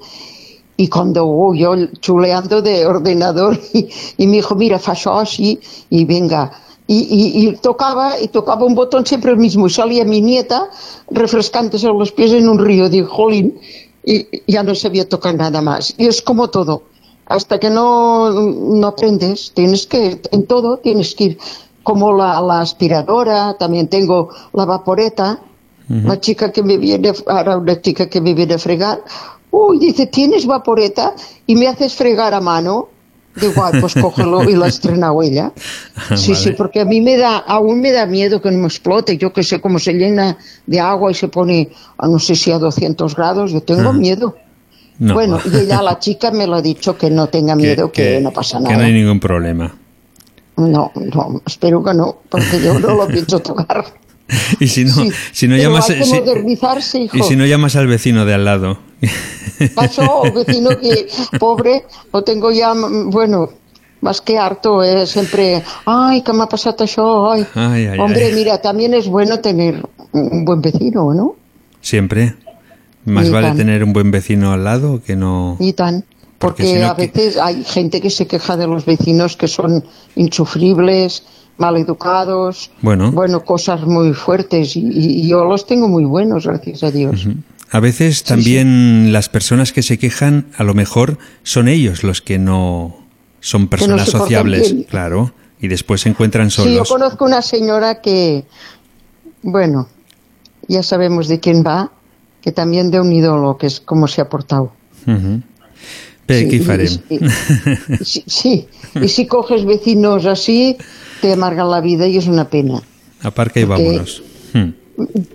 Y cuando oh, yo chuleando de ordenador, y, y me dijo, mira, fa això así, y venga. Y, y, y tocaba, y tocaba un botón siempre el mismo. Y salía mi nieta refrescándose los pies en un río. Digo, jolín, y ya no sabía tocar nada más. Y es como todo. Hasta que no, no aprendes, tienes que, en todo tienes que ir. Como la, la aspiradora, también tengo la vaporeta, la chica que me viene, ahora una chica que me viene a fregar, uy, dice, ¿tienes vaporeta? Y me haces fregar a mano. Digo, ay, pues cógelo y la ha estrenado ella. Sí, sí, porque a mí me da, aún me da miedo que no me explote. Yo que sé cómo se llena de agua y se pone, a no sé si a 200 grados, yo tengo Ajá. miedo. No. Bueno, y ella, la chica, me lo ha dicho que no tenga miedo, que, no pasa que nada. no hay ningún problema. No, no, espero que no, porque yo no lo pienso tocar. Y si no, Sí, si no llamas, hay que si- modernizarse, hijo. y si no llamas al vecino de al lado. Pasó, vecino que, pobre, lo tengo ya, bueno, más que harto, eh, siempre, ay, que me ha pasado eso, ay. Ay, ay, Hombre, mira, también es bueno tener un buen vecino, ¿no? Siempre. Más Y vale tan. tener un buen vecino al lado que no. Y tan. Porque a veces hay gente que se queja de los vecinos que son insufribles, mal educados, Bueno. bueno, cosas muy fuertes y, y yo los tengo muy buenos, gracias a Dios. A veces también las personas que se quejan, a lo mejor son ellos los que no son personas sociables, claro, y después se encuentran Sí, yo solos. conozco una señora que, bueno, ya sabemos de quién va, que también de un ídolo, que es cómo se ha portado. Sí, farem? i- Sí, sí, y si coges vecinos así, te amargan la vida y es una pena. Aparca y vámonos. Hmm.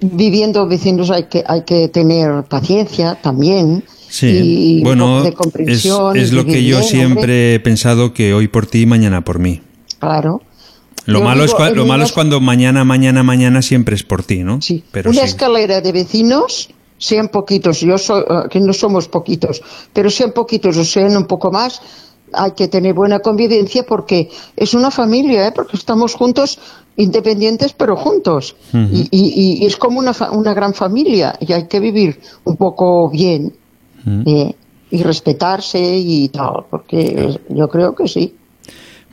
Viviendo vecinos hay que, hay que tener paciencia también. Sí, y bueno, de es, comprensión. es y lo que yo bien, siempre hombre. he pensado que hoy por ti, mañana por mí. Claro. Lo Yo malo, es, digo, lo malo es cuando mañana, mañana, mañana siempre es por ti, ¿no? Sí. Pero una sí. escalera de vecinos, sean poquitos, yo soy, eh, que no somos poquitos, pero sean poquitos o sean un poco más, hay que tener buena convivencia porque es una familia, ¿eh? porque estamos juntos, independientes pero juntos. Y, y- y es como una, una gran familia y hay que vivir un poco bien eh, y respetarse y tal, porque yo creo que sí.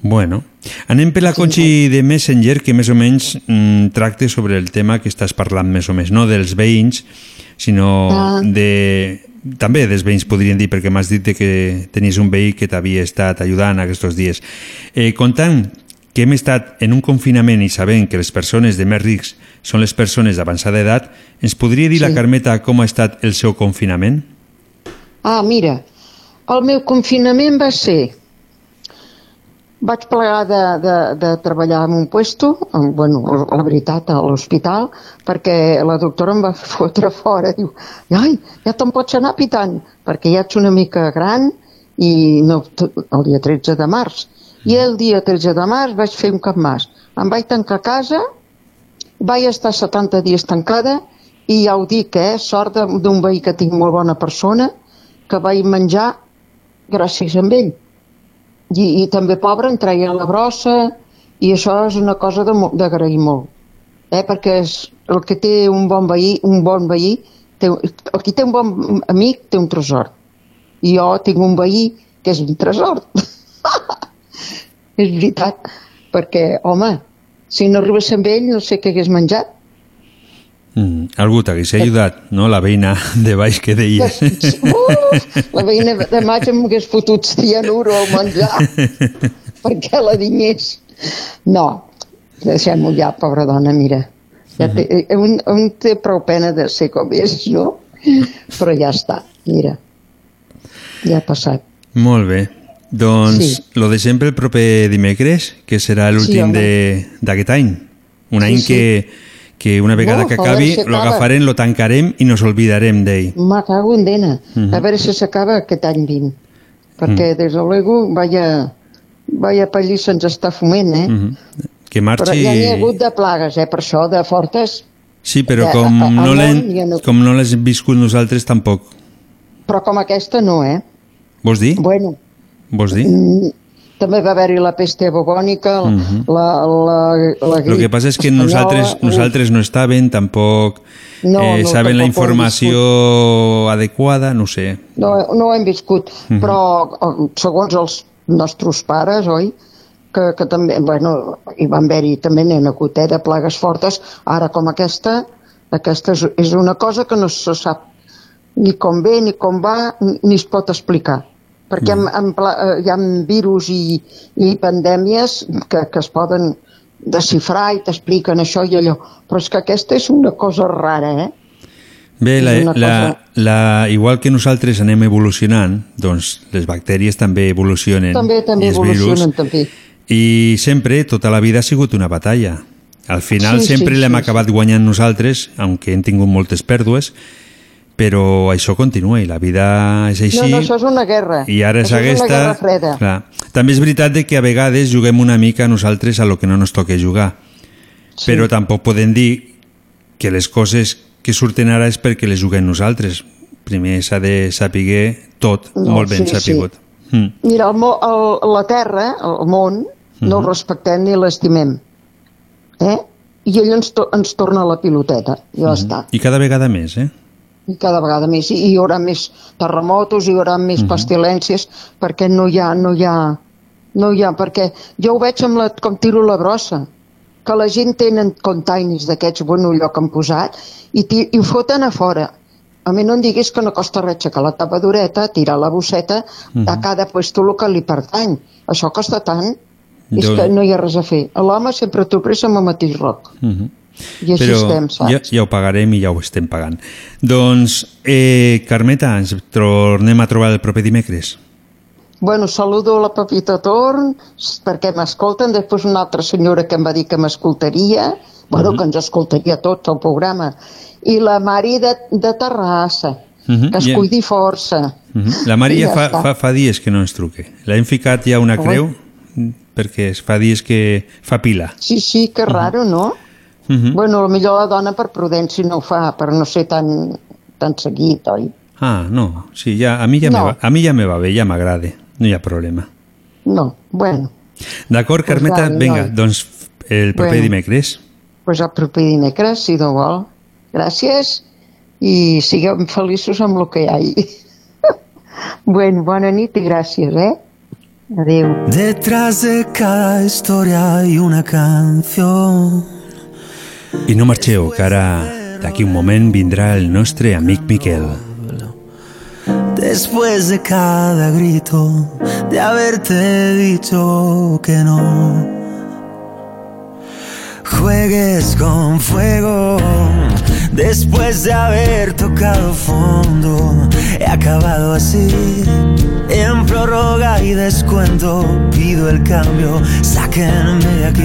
Bueno, anem per la Conxi de Messenger, que més o menys mm, tracta sobre el tema que estàs parlant més o no dels veïns, sinó Ah. de... També dels veïns podríem dir, perquè m'has dit que tenies un veí que t'havia estat ajudant aquests dies. Eh, comptant que hem estat en un confinament i sabent que les persones de més rics són les persones d'avançada edat, ens podria dir la Sí. Carmeta com ha estat el seu confinament? Ah, mira, el meu confinament va ser vaig plegar de, de, de treballar en un puesto, en, bueno, la veritat, a l'hospital, perquè la doctora em va fotre fora. Diu, ai, ja te'n pots anar pitant, perquè ja ets una mica gran i no, el dia 13 de març. I el dia 13 de març vaig fer un cap mas. Em vaig tancar a casa, vaig estar 70 dies tancada i ja ho dic, eh, sort d'un veí que tinc molt bona persona, que vaig menjar gràcies a ell. I, i també pobre em treia la brossa i això és una cosa d'agrair molt. Eh, perquè és el que té un bon veí, un bon veí, té, el qui té un bon amic té un tresor. I jo tinc un veí que és un tresor. és veritat, perquè, home, si no arribés amb ell no sé què hagués menjat. Mm, algú t'hagués ajudat, no? La veïna de baix que deies. Uf, la veïna de maig em hagués fotut cianuro al menjar perquè la dinyés. No, deixem-ho ja, pobra dona, mira. Ja té, un, un té prou pena de ser com és, no? Però ja està, mira. Ja ha passat. Molt bé. Doncs Sí. lo de sempre el proper dimecres, que serà l'últim de- d'aquest any. Un Sí, any sí. Que, que una vegada No, que acabi si lo acaba. agafarem, lo tancarem i nos olvidarem d'ell. Me cago en dena. Mhm. A veure si s'acaba aquest any 20. Perquè, des de luego, vaya, vaya pallí se'ns està foment, eh? Mhm. Que Però marxi... ja n'hi ha hagut de plagues, eh? Per això, de fortes. Sí, però com a- a- no ja no- com no l'hem viscut nosaltres tampoc. Però com aquesta no, eh? Vols dir? Bueno, Vols dir? Mm, també va haver-hi la peste bubònica, Mhm. la, la, la grip El que passa és que nosaltres, nosaltres no estaven, tampoc No, eh, no, saben la tampoc hem informació adequada, no sé. No, no ho hem viscut, Mhm. però eh, segons els nostres pares, oi, que, que també, bueno, hi van haver-hi, també n'hi ha hagut, eh, de plagues fortes, ara com aquesta, aquesta és, és una cosa que no se sap ni com ve, ni com va, ni, ni es pot explicar. Perquè en, en, pla- eh, hi ha virus i, i pandèmies que, que es poden desxifrar i t'expliquen això i allò, però és que aquesta és una cosa rara, eh? Bé, la, una la, cosa- la, igual que nosaltres anem evolucionant, doncs les bactèries també evolucionen. També, també els virus, evolucionen, també. I sempre, tota la vida ha sigut una batalla. Al final Sí, sempre sí, l'hem sí, acabat guanyant nosaltres, aunque hem tingut moltes pèrdues, però això continua i la vida és així. No, no, això és una guerra. I ara és això aquesta... és una freda. Clar. També és veritat de que a vegades juguem una mica nosaltres a lo que no ens toca jugar. Sí. Però tampoc podem dir que les coses que surten ara és perquè les juguem nosaltres. Primer s'ha de saber tot, No, molt ben sí, sapigut. Mm. Mira, el, el, la Terra, el món, no Mhm. el respectem ni l'estimem. Eh? I ell ens, to ens torna la piloteta, i ja està. I cada vegada més, eh? I cada vegada més. I hi haurà més terremotos, hi haurà més Mhm. pestilències, perquè no hi ha, no hi ha, no hi ha, perquè jo ho veig amb la, com tiro la brossa, que la gent tenen containers d'aquests, bueno, allò que han posat, i, ti- i ho foten a fora. A mi no em diguis que no costa res aixecar la tapadureta, tirar la bosseta Mhm. a cada puesto el que li pertany. Això costa tant, és Jo- que no hi ha res a fer. L'home sempre t'ho pressa amb el mateix roc. Mhm. I així Però estem, saps? ja, ja ho pagarem i ja ho estem pagant. Doncs, eh, Carmeta, ens tornem a trobar el proper dimecres. Bueno, saludo la Pepita Torn, perquè m'escolten, després una altra senyora que em va dir que m'escoltaria, bueno, Mhm. que ens escoltaria tot el programa, i la Mari de, de Terrassa, Mhm, que es ja. cuidi força. Mhm. La Maria I ja fa, està. fa, fa dies que no ens truque. L'hem ficat ja una creu perquè es fa dies que fa pila. Sí, sí, que raro, no? Mhm. Bueno, millor la dona per prudència no ho fa, per no ser tan, tan seguit, oi? Ah, no, sí, ja, a mi ja, No. me va, a mi ja me va bé, ja m'agrada, no hi ha problema. No, bueno, D'acord, Pues Carmeta? vale, Vinga, noi. doncs el proper Bueno. dimecres. pues el proper dimecres, si no vol. Gràcies i siguem feliços amb el que hi ha. bueno, bona nit i gràcies, eh? Adéu. Detrás de cada historia hay una canción. I no marxeu, que ara d'aquí un moment vindrà el nostre amic Miquel. Después de cada grito de haberte dicho que no. Juegues con fuego, Después de haber tocado fondo, he acabado así. En prórroga y descuento pido el cambio, sáquenme de aquí.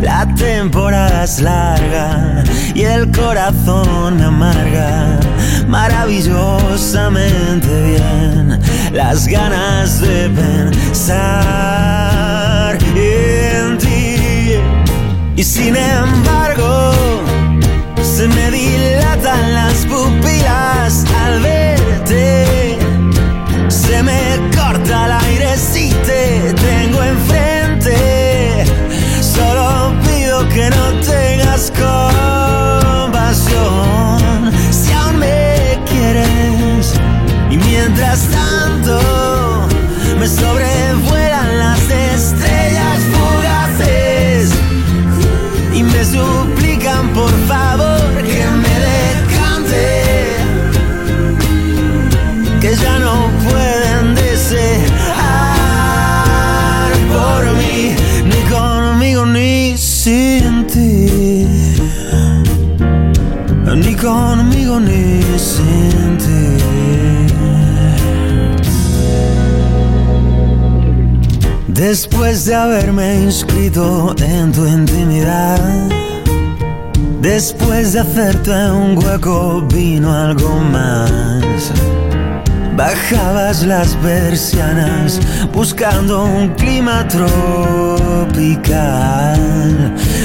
La temporada es larga y el corazón me amarga maravillosamente bien. Las ganas de pensar en ti. Y sin embargo, se me dilatan las pupilas al verte. Se me corta el aire si te tengo enfrente. Solo pido que no tengas compasión si aún me quieres. Y mientras tanto me sobrevuelan las estrellas fugaces y me suplican ni conmigo ni sin ti Después de haberme inscrito en tu intimidad, después de hacerte un hueco, vino algo más. Bajabas las persianas buscando un clima tropical.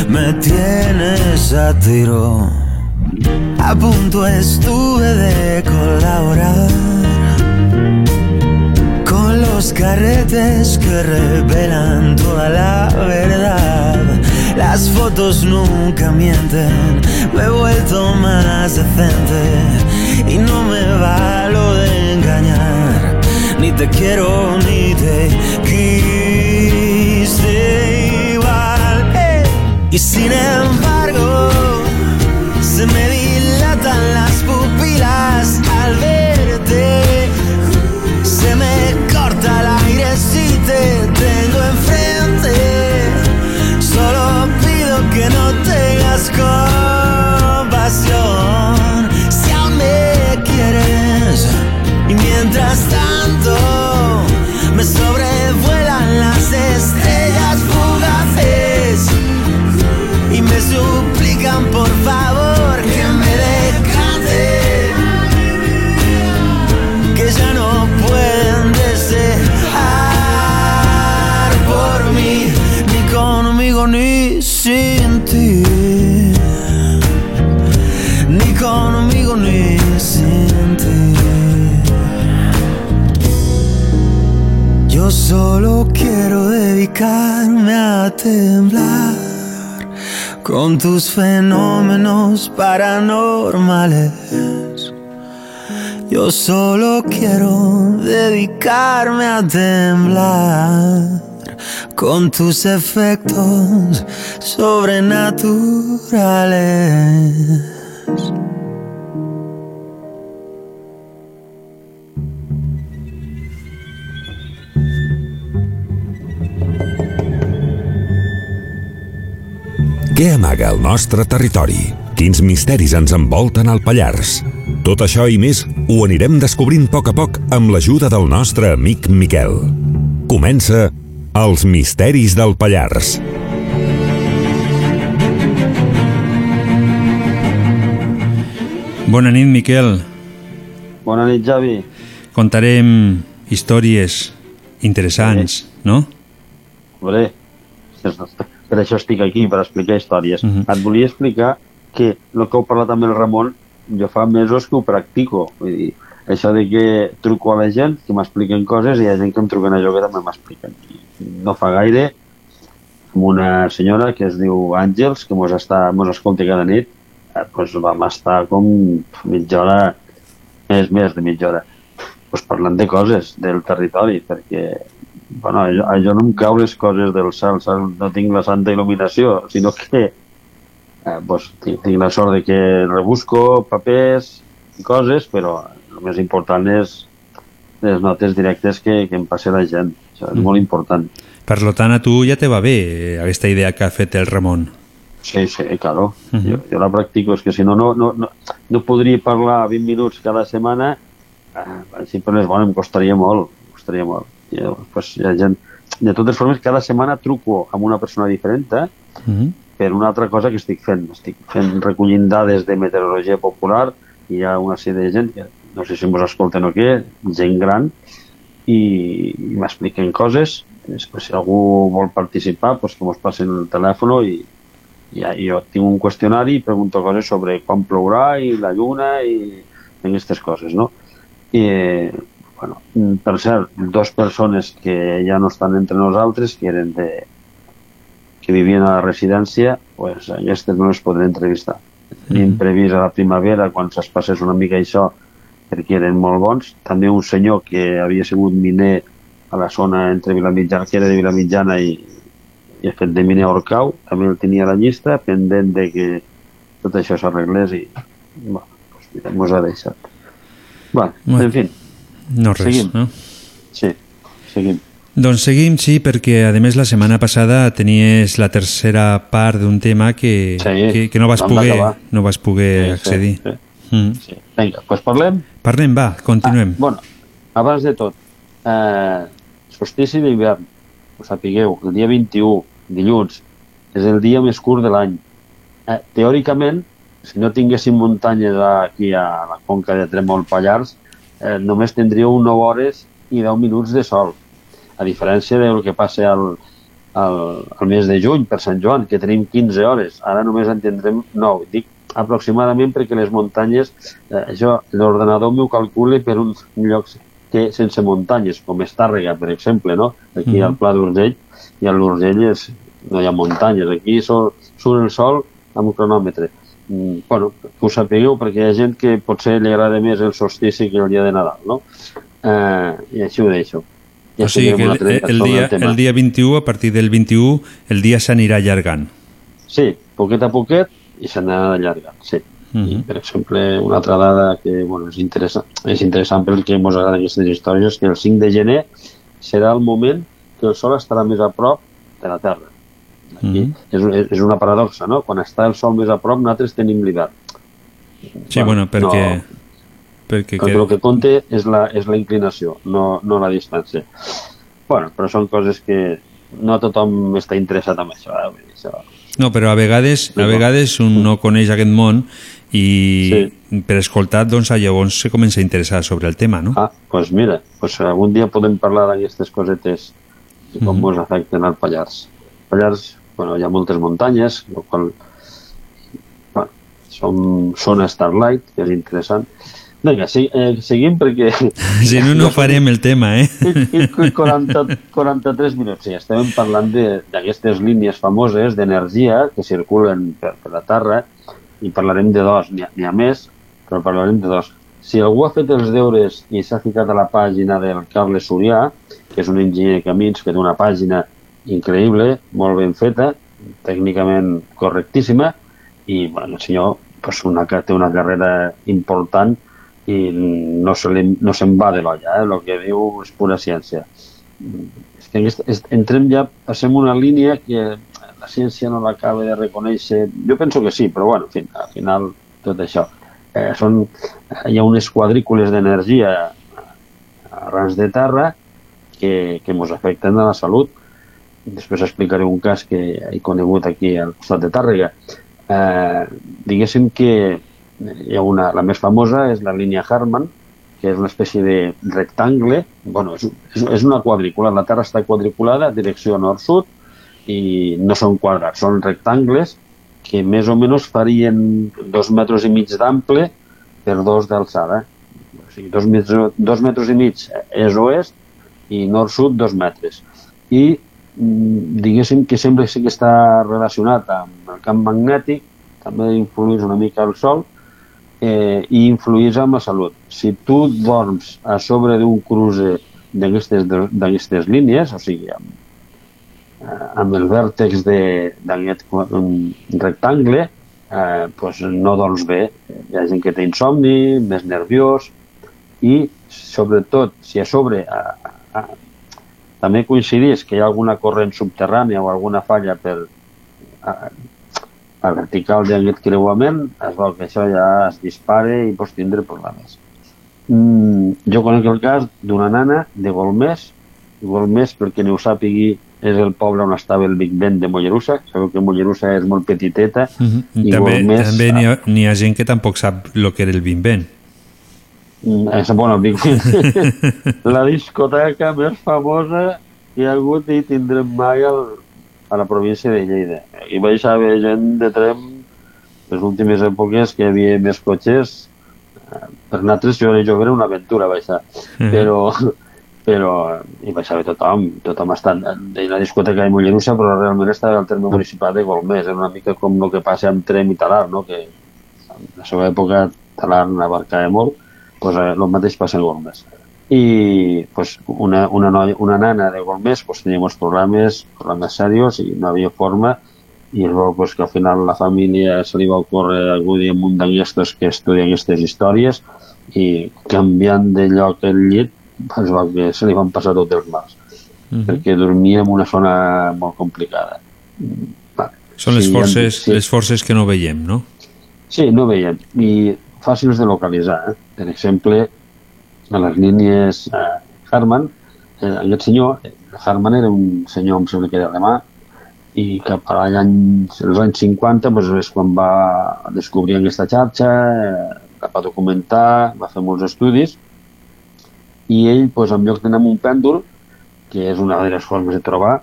Me tienes a tiro. A punto estuve de colaborar con los carretes que revelan toda la verdad. Las fotos nunca mienten, me he vuelto más decente y no me valo de engañar. Ni te quiero ni te quise igual. Y sin embargo, se me dilatan las pupilas al verte. Se me corta el aire si te tengo enfrente. Solo pido que no tengas compasión con tus fenómenos paranormales. Yo solo quiero dedicarme a temblar con tus efectos sobrenaturales. Què amaga el nostre territori? Quins misteris ens envolten al Pallars? Tot això i més ho anirem descobrint a poc a poc amb l'ajuda del nostre amic Miquel. Comença Els misteris del Pallars. Bona nit, Miquel. Bona nit, Javi. Contarem històries interessants, no? Hombre, per això estic aquí, per explicar històries. Mhm. Et volia explicar que el que heu parlat amb el Ramon, jo fa mesos que ho practico. Vull dir, això de que truco a la gent, que m'expliquen coses, i hi ha gent que em truquen a jo que també m'expliquen. No fa gaire, amb una senyora que es diu Àngels, que mos, està, mos escolta cada nit, eh, doncs vam estar com mitja hora, més, més de mitja hora, doncs parlant de coses del territori, perquè bueno, jo, jo no em cau les coses del cel, saps? no tinc la santa il·luminació, sinó que eh, pues, tinc, tinc la sort de que rebusco papers i coses, però el més important és les notes directes que, que em passa la gent. És Mm. molt important. Per lo tant, a tu ja te va bé eh, aquesta idea que ha fet el Ramon. Sí, sí, claro. Uh -huh. jo, jo la practico, és que si no, no, no, no, no podria parlar 20 minuts cada setmana, eh, si per les bones em costaria molt, em costaria molt. Pues, hi ha gent... De totes formes, cada setmana truco amb una persona diferent, eh? Uh -huh. per una altra cosa que estic fent. Estic fent recollint dades de meteorologia popular i hi ha una sèrie de gent que no sé si mos escolten o què, gent gran, i, i m'expliquen coses. Després, si algú vol participar, pues que mos passen el telèfon i, i jo tinc un qüestionari i pregunto coses sobre quan plourà i la lluna i aquestes coses, no? I, bueno, per cert, dos persones que ja no estan entre nosaltres, que eren de, que vivien a la residència, pues, aquestes no les podré entrevistar. Tenim previst a la primavera, quan es passés una mica això, perquè eren molt bons. També un senyor que havia sigut miner a la zona entre Vilamitjana, que era de Vilamitjana i, i ha fet de miner a Orcau, també el tenia a la llista, pendent de que tot això s'arreglés i, bueno, pues mira, mos ha deixat. Bueno, Bueno, en fi, No res, Seguim. no? sí, seguim. Doncs seguim, sí, perquè a més la setmana passada tenies la tercera part d'un tema que, Sí, que, que no vas poder, no vas poder Sí, sí, accedir. sí. Mm. Sí. Vinga, doncs parlem. Parlem, va, continuem. Bueno, abans de tot, eh, solstici d'hivern, ho sapigueu, el dia 21, dilluns, és el dia més curt de l'any. Eh, teòricament, si no tinguéssim muntanyes aquí a la conca de Tremol Pallars, eh, només tindríeu 9 hores i 10 minuts de sol. A diferència del que passa al, al, al mes de juny, per Sant Joan, que tenim 15 hores. Ara només en tindrem 9. Dic aproximadament perquè les muntanyes, eh, això, l'ordenador m'ho calcula per uns llocs que sense muntanyes, com Estàrrega, per exemple, no? Aquí Mhm. al Pla d'Urgell, i a l'Urgell és, no hi ha muntanyes, aquí sol, surt el sol amb un cronòmetre. Bueno, que ho sapigueu perquè hi ha gent que potser li agrada més el solstici que el dia de Nadal, no? Eh, I així ho deixo. o sigui que el, el, dia, tema. el dia 21, a partir del 21, el dia s'anirà allargant. Sí, poquet a poquet i s'anà allargant, sí. Mhm. Per exemple, una altra dada que bueno, és, interessant, és interessant pel que ens agraden aquestes històries, que el 5 de gener serà el moment que el Sol estarà més a prop de la Terra. Aquí Mhm. és, és una paradoxa, no? Quan està el Sol més a prop, nosaltres tenim l'hivern. Sí, bueno, perquè... no. perquè Perquè el que compta és la, és la inclinació, no, no la distància. Bueno, però són coses que no tothom està interessat en això. Eh? Això No, però a vegades, a vegades un no coneix aquest món i per escoltar, doncs, llavors se comença a interessar sobre el tema, no? Ah, doncs mira, pues algun dia podem parlar d'aquestes cosetes i com Mhm. mos afecten al Pallars. Pallars, bueno, hi ha moltes muntanyes, el qual, bueno, som, són Starlight, que és interessant. Vinga, sí, eh, seguim perquè... Si no, no farem el tema, eh? I, i 40, 43 minuts. Sí, estem parlant de- d'aquestes línies famoses d'energia que circulen per, per la Terra i parlarem de dos, n'hi ha, ha més, però parlarem de dos. Si algú ha fet els deures i s'ha ficat a la pàgina del Carles Surià, que és un enginyer de camins que té una pàgina increïble, molt ben feta, tècnicament correctíssima, i bueno, el senyor pues, una, té una carrera important i no se li, no se'n va de l'olla, eh? el que diu és pura ciència. És que entrem ja, passem una línia que la ciència no l'acaba de reconèixer. Jo penso que sí, però bueno, en fi, al final tot això. Eh, són, hi ha unes quadrícules d'energia arrans de terra que, que ens afecten a la salut. Després explicaré un cas que he conegut aquí al costat de Tàrrega. Eh, diguéssim que hi ha una, la més famosa és la línia Harman, que és una espècie de rectangle, bueno, és, és, és una quadrícula, la Terra està quadriculada, direcció nord-sud, i no són quadrats, són rectangles que més o menys farien dos metres i mig d'ample per dos d'alçada. O sigui, dos, metres, dos metres i mig és-oest i nord-sud dos metres. I diguéssim que sembla sí que està relacionat amb el camp magnètic, també influeix una mica el sol, eh, i influís amb la salut. Si tu dorms a sobre d'un cruce d'aquestes línies, o sigui, amb, eh, amb el vèrtex d'aquest rectangle, eh, pues no dorms bé. Hi ha gent que té insomni, més nerviós, i sobretot, si a sobre a, a, també coincidís que hi ha alguna corrent subterrània o alguna falla per, a, la vertical d'aquest creuament es veu que això ja es dispare i pots tindre problemes. Mm, jo conec el cas d'una nana de Golmés, Golmés, perquè no ho sàpigui, és el poble on estava el Big Ben de Mollerussa. Sabeu que Mollerussa és molt petiteta. Uh -huh. i també Golmés, també n'hi ha, ha gent que tampoc sap el que era el Big Ben. Mm, És, Big Ben. la discoteca més famosa que hi ha hagut i tindrem mai al, a la província de Lleida. I vaig haver gent de Trem les últimes èpoques que hi havia més cotxes eh, per nosaltres jo era jove era una aventura baixar Mhm. però però hi baixava tothom tothom està en la discoteca de Mollerussa però realment estava al terme municipal de Golmés era una mica com el que passa amb Trem i Talar no? que en la seva època Talar abarcava molt pues, el mateix passa en Golmés i pues, una, una, noia, una nana de Golmés pues, tenia molts problemes, problemes serios i no havia forma i veu pues, que al final la família se li va ocórrer acudir a un d'aquestos que estudia aquestes històries i canviant de lloc el llit es veu que se li van passar tots els mals Mhm. perquè dormia en una zona molt complicada Són les Sí, forces, sí. les forces que no veiem, no? Sí, no veiem. I fàcils de localitzar. Eh? Per exemple, a les línies eh, Harman, eh, aquest senyor, Harman era un senyor, em sembla que era alemà, i cap a l'any, els anys 50 doncs, és quan va descobrir aquesta xarxa, eh, va documentar, va fer molts estudis, i ell, doncs, en lloc d'anar amb un pèndol, que és una de les formes de trobar,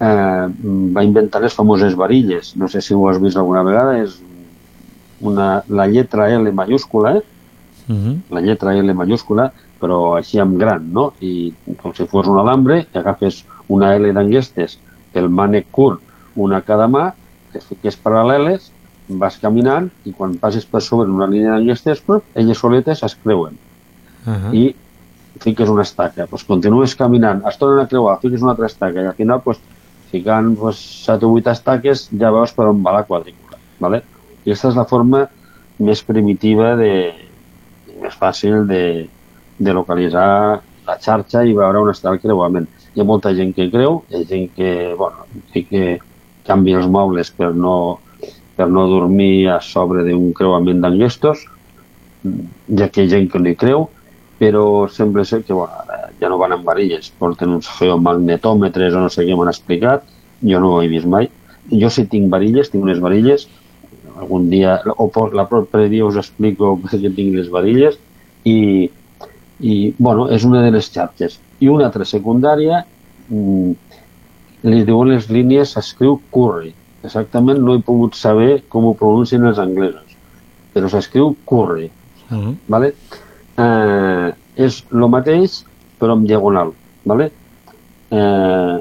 eh, va inventar les famoses varilles. No sé si ho has vist alguna vegada, és una, la lletra L mayúscula, eh? Uh -huh. la lletra L mayúscula, però així amb gran, no? I com si fos un alambre, que agafes una L d'enguestes, el mànec curt, una a cada mà, les fiques paral·leles, vas caminant i quan passes per sobre una línia d'enguestes, pues, elles soletes es creuen Uh -huh. i fiques una estaca. Pues continues caminant, es tornen a creuar, fiques una altra estaca i al final, pues, ficant pues, 7 o 8 estaques, ja veus per on va la quadrícula. ¿vale? I aquesta és la forma més primitiva de, més fàcil de, de localitzar la xarxa i veure on està el creuament. Hi ha molta gent que creu, hi ha gent que, bueno, sí que canvia els mobles per no, per no dormir a sobre d'un creuament d'enguestos, ja que hi ha gent que no hi creu, però sembla ser que bueno, ara ja no van amb varilles, porten uns geomagnetòmetres o no sé què m'han explicat, jo no ho he vist mai. Jo sí tinc varilles, tinc unes varilles, algun dia, o por la propera dia us explico per què tinc les varilles, i, i bueno, és una de les xarxes. I una altra secundària, mm, li diuen les línies, s'escriu Curry. Exactament no he pogut saber com ho pronuncien els anglesos, però s'escriu Curry. Uh -huh. ¿vale? Eh, és el mateix, però amb diagonal. ¿vale? Eh,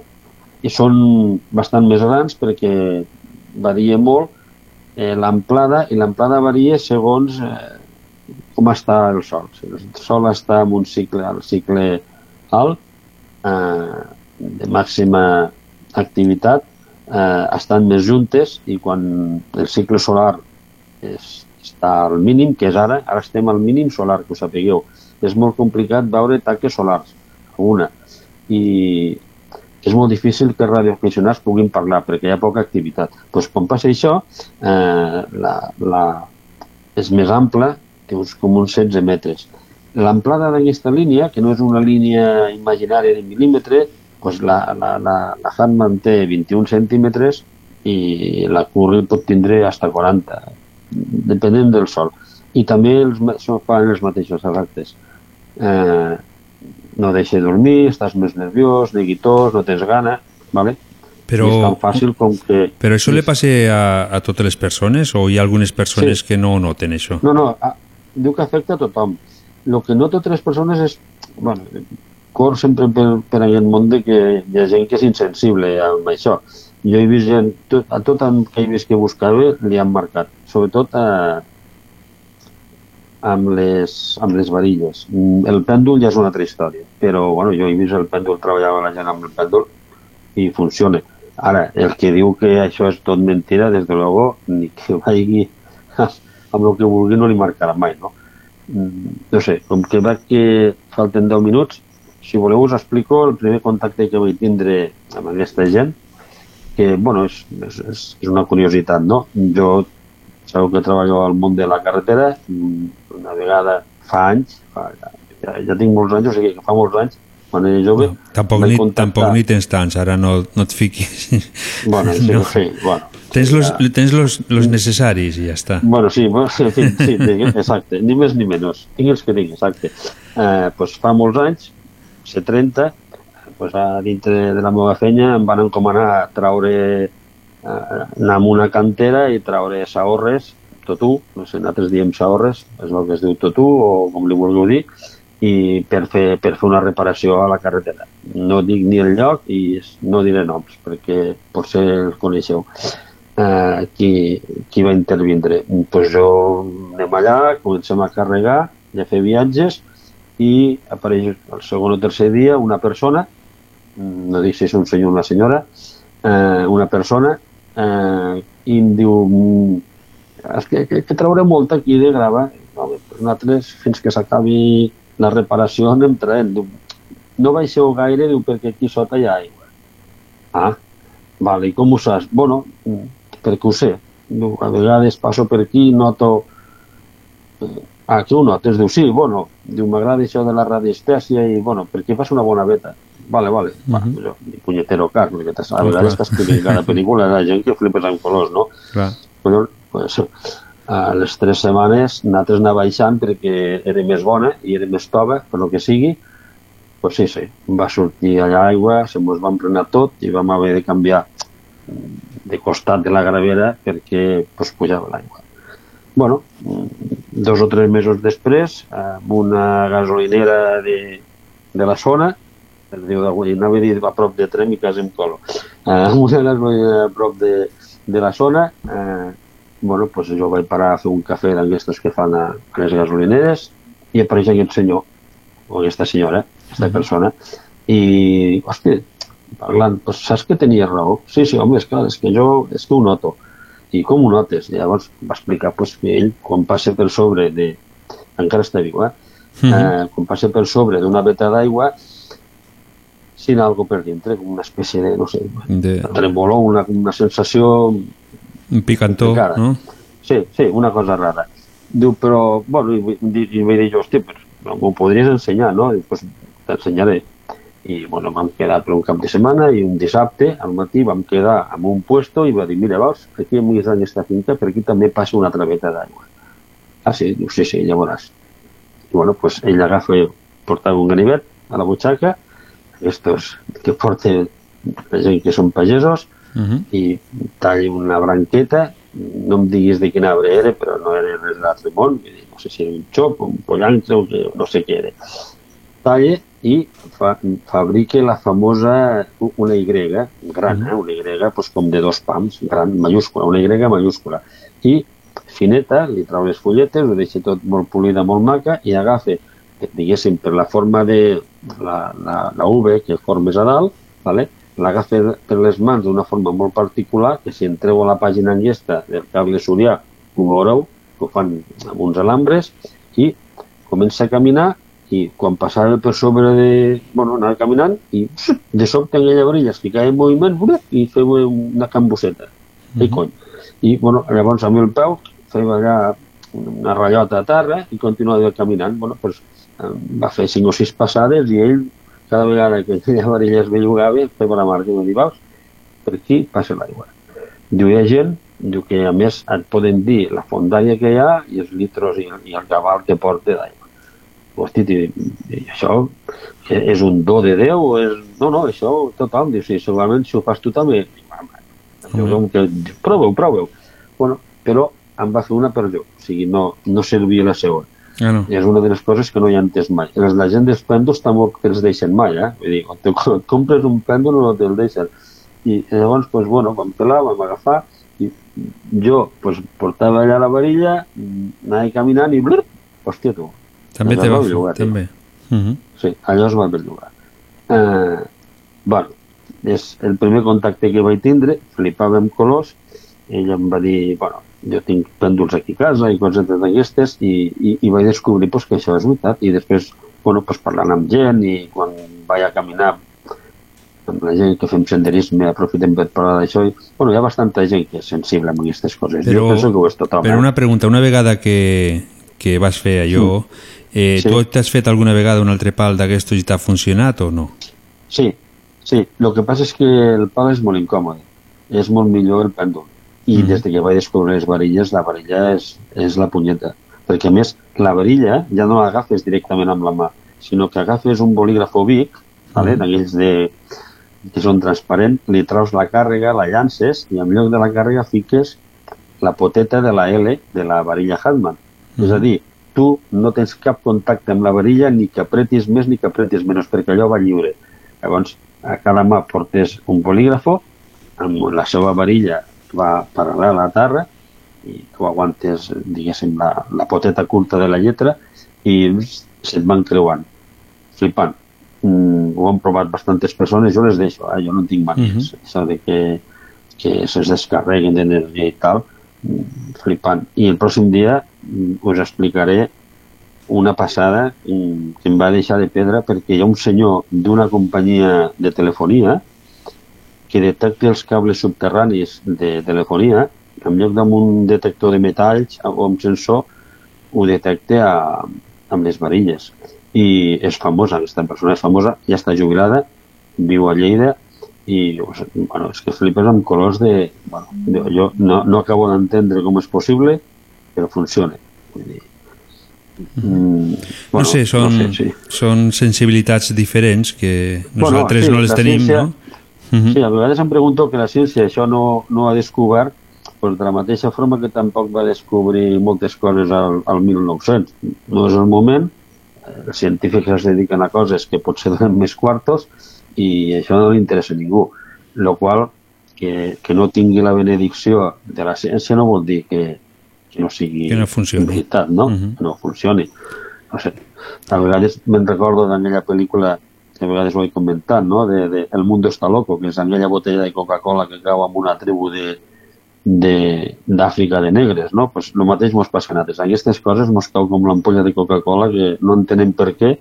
I són bastant més grans perquè varia molt eh, l'amplada, i l'amplada varia segons eh, com està el sol. Si el sol està en un cicle, el cicle alt, eh, de màxima activitat, eh, estan més juntes i quan el cicle solar és, està al mínim, que és ara, ara estem al mínim solar, que ho sapigueu. És molt complicat veure taques solars, una. I és molt difícil que els radioaficionats puguin parlar perquè hi ha poca activitat. Pues, quan passa això, eh, la, la, és més ampla, té uns, com uns 16 metres. L'amplada d'aquesta línia, que no és una línia imaginària de mil·límetre, pues la, la, la, la Hartmann té 21 centímetres i la Curry pot tindre hasta 40, depenent del sol. I també els, fan els mateixos efectes. Eh, no deixa dormir, estàs més nerviós, neguitós, no tens gana, ¿vale? Però- I és tan fàcil com que... Però això le passa a, a totes les persones o hi ha algunes persones Sí. que no noten això? No, no, a, diu que afecta a tothom. El que no totes les persones és... Bueno, cor sempre per, per aquest món de que hi ha gent que és insensible amb això. Jo he vist gent, tot, a tot el que he vist que buscava li han marcat, sobretot a, amb, les, amb les varilles. Mm, El pèndol ja és una altra història, però bueno, jo he vist el pèndol, treballava la gent amb el pèndol i funciona. Ara, el que diu que això és tot mentira, des de luego, ni que vagi amb el que vulgui no li marcarà mai, no? Mm, No sé, com que veig que falten 10 minuts, si voleu us explico el primer contacte que vaig tindre amb aquesta gent que, bueno, és, és, és una curiositat, no? Jo sabeu que treballo al món de la carretera, mm, una vegada fa anys, fa, ja, ja tinc molts anys, o sigui que fa molts anys, quan era jove... No, tampoc, ni, tampoc ni tens tants, ara no, no et fiquis. Bueno, sí, no. sí, bueno. Tens los, ja. tens los, los necessaris i ja està. Bueno, sí, bueno, sí, sí, exacte, ni més ni menys. Tinc els que tinc, exacte. Eh, pues fa molts anys, ser 30, pues a dintre de la meva feina em van encomanar a traure anar a una cantera i traure saorres, totú, no sé, nosaltres diem saorres, és el que es diu totú o com li vulgueu dir, i per fer, per fer una reparació a la carretera. No dic ni el lloc i no diré noms perquè potser els coneixeu. Eh, qui, qui va intervindre? Pues jo anem allà, comencem a carregar i a fer viatges i apareix el segon o tercer dia una persona, no dic si és un senyor o una senyora, eh, una persona, eh, i em diu és que, que, que trauré molt aquí de grava. No, nosaltres, fins que s'acabi la reparació anem traient. Diu, no baixeu gaire, diu, perquè aquí sota hi ha aigua. Ah, vale, i com ho saps? Bueno, perquè ho sé. Diu, a vegades passo per aquí i noto... Ah, que ho notes? Diu, sí, bueno, m'agrada això de la radiestèsia i, bueno, perquè fas una bona veta. Vale, vale. Uh -huh. Va, jo, ni punyetero car, perquè a vegades t'expliquen cada pel·lícula, la gent que flipes amb colors, no? Clar. Però, pues, a les tres setmanes nosaltres anar baixant perquè era més bona i era més tova, per lo que sigui, pues sí, sí, va sortir allà aigua, se mos va emprenar tot i vam haver de canviar de costat de la gravera perquè pues, pujava l'aigua. bueno, dos o tres mesos després, amb una gasolinera de, de la zona, es diu d'avui, anava a dir a prop de Trem i quasi em colo, amb una gasolinera a prop de, de la zona, eh, bueno, pues jo vaig parar a fer un cafè d'aquestes que fan a, a les gasolineres i apareix aquest senyor, o aquesta senyora, aquesta uh -huh. persona, i, hòstia, parlant, pues, saps que tenia raó? Sí, sí, home, és clar, és que jo, és que ho noto. I com ho notes? I llavors va explicar pues, que ell, quan passa per sobre de... encara està viu, eh? Uh -huh. eh quan passa per sobre d'una veta d'aigua, sin algo per dintre, com una espècie de, no sé, de... tremolor, una, una sensació un picantó, Encara. no? Sí, sí, una cosa rara. Diu, però, bueno, i, i, i vaig dir jo, hòstia, però m'ho podries ensenyar, no? I, pues, t'ensenyaré. I, bueno, vam quedar per un cap de setmana i un dissabte al matí vam quedar en un puesto i va dir, mira, veus, aquí en en aquesta finca, per aquí també passa una traveta d'aigua. Ah, sí? Diu, sí, sí, ja veuràs. I, bueno, pues, ell agafa, portava un ganivet a la butxaca, estos que porten que són pagesos, uh -huh. i talli una branqueta, no em diguis de quin arbre era, però no era res d'altre món, no sé si era un xop, un pollantre, no sé què era. Talle i fa, fabrica la famosa una Y, gran, -huh. eh? una Y pues, com de dos pams, gran, mayúscula, una Y mayúscula. I fineta, li trau les fulletes, ho deixa tot molt polida, molt maca, i agafa, diguéssim, per la forma de la, la, la V que formes a dalt, vale? l'agafa per les mans d'una forma molt particular, que si entreu a la pàgina enllesta del cable surià, ho veureu, que ho fan amb uns alambres, i comença a caminar i quan passava per sobre de... Bueno, anava caminant i de sobte aquella varilla es ficava en moviment i feia una cambusseta. Mm -hmm. I cony. I, bueno, llavors amb el peu feia allà una ratllota a terra i continuava caminant. Bueno, pues, va fer cinc o sis passades i ell cada vegada que aquella varilla es bellugava, feia la marca i va dir, veus, per aquí passa l'aigua. Diu, hi ha gent diu que a més et poden dir la fondària que hi ha i els litros i, i el cabal que porta d'aigua. Hosti, i, i això és un do de Déu o és... No, no, això tothom, diu, sí, segurament si ho fas tu també. Mm. Que, proveu, proveu. Bueno, però em va fer una per jo, o sigui, no, no servia la segona. Ah, no. És una de les coses que no hi ha entès mai. La gent dels pèndols tampoc els deixen mai, eh? Vull dir, quan, te, quan compres un pèndol no te'l deixen. I llavors, pues, bueno, vam pelar, vam agafar, i jo pues, portava allà la varilla, anava caminant i blur, hòstia tu. També te va fer, també. Uh -huh. Sí, allò es va bellugar. Eh, bueno, és el primer contacte que vaig tindre, flipava amb colors, ell em va dir, bueno, jo tinc pèndols aquí a casa i coses d'aquestes i, i, i vaig descobrir pues, que això és veritat i després bueno, pues, parlant amb gent i quan vaig a caminar amb la gent que fem senderisme aprofitem per parlar d'això i, bueno, hi ha bastanta gent que és sensible amb aquestes coses Però- jo penso que ho és totalment Però una pregunta, una vegada que, que vas fer allò, eh, Sí. tu t'has fet alguna vegada un altre pal d'aquestos i t'ha funcionat o no? Sí, sí. El que passa és que el pal és molt incòmode. És molt millor el pèndol. I Mhm. des de que vaig descobrir les varilles, la varilla és, és la punyeta. Perquè, a més, la varilla ja no l'agafes directament amb la mà, sinó que agafes un bolígraf Vic, vale? Mhm. d'aquells de, que són transparents, li traus la càrrega, la llances, i en lloc de la càrrega fiques la poteta de la L de la varilla Hartmann. És a dir, tu no tens cap contacte amb la varilla ni que apretis més ni que apretis menys, perquè allò va lliure. Llavors, a cada mà portes un bolígrafo, amb la seva varilla va paral·lela a la terra, i tu aguantes, diguéssim, la, la poteta curta de la lletra i se't van creuant. Flipant. Mm, ho han provat bastantes persones, jo les deixo, eh? jo no tinc manies. Mhm. Això de que, que se'ls descarreguen d'energia i tal, mm, flipant. I el pròxim dia mm, us explicaré una passada mm, que em va deixar de pedra perquè hi ha un senyor d'una companyia de telefonia que detecta els cables subterranis de telefonia en lloc d'amb un detector de metalls o amb sensor ho detecta a, amb les varilles i és famosa, aquesta persona és famosa ja està jubilada, viu a Lleida i bueno, és que flipes amb colors de, bueno, de jo no, no acabo d'entendre com és possible però funciona Vull dir, mm, no sé, són, no sé, sí. són sensibilitats diferents que nosaltres sí, no les tenim, ciència- no? Mhm. Sí, a vegades em pregunto que la ciència això no, no ha descobert pues, de la mateixa forma que tampoc va descobrir moltes coses al, al 1900. No és el moment, eh, els científics es dediquen a coses que potser donen més quartos i això no li interessa a ningú. Lo qual, que, que no tingui la benedicció de la ciència no vol dir que, que no sigui Que no funcioni. veritat, no? Que no funcioni. No sé, a vegades me'n recordo d'aquella pel·lícula que a vegades ho he comentat, no? De, de El mundo está loco, que és aquella botella de Coca-Cola que cau amb una tribu de de- d'Àfrica de, negres, no? Pues el mateix mos passa a nosaltres. Aquestes coses mos cau com l'ampolla de Coca-Cola que no entenem per què,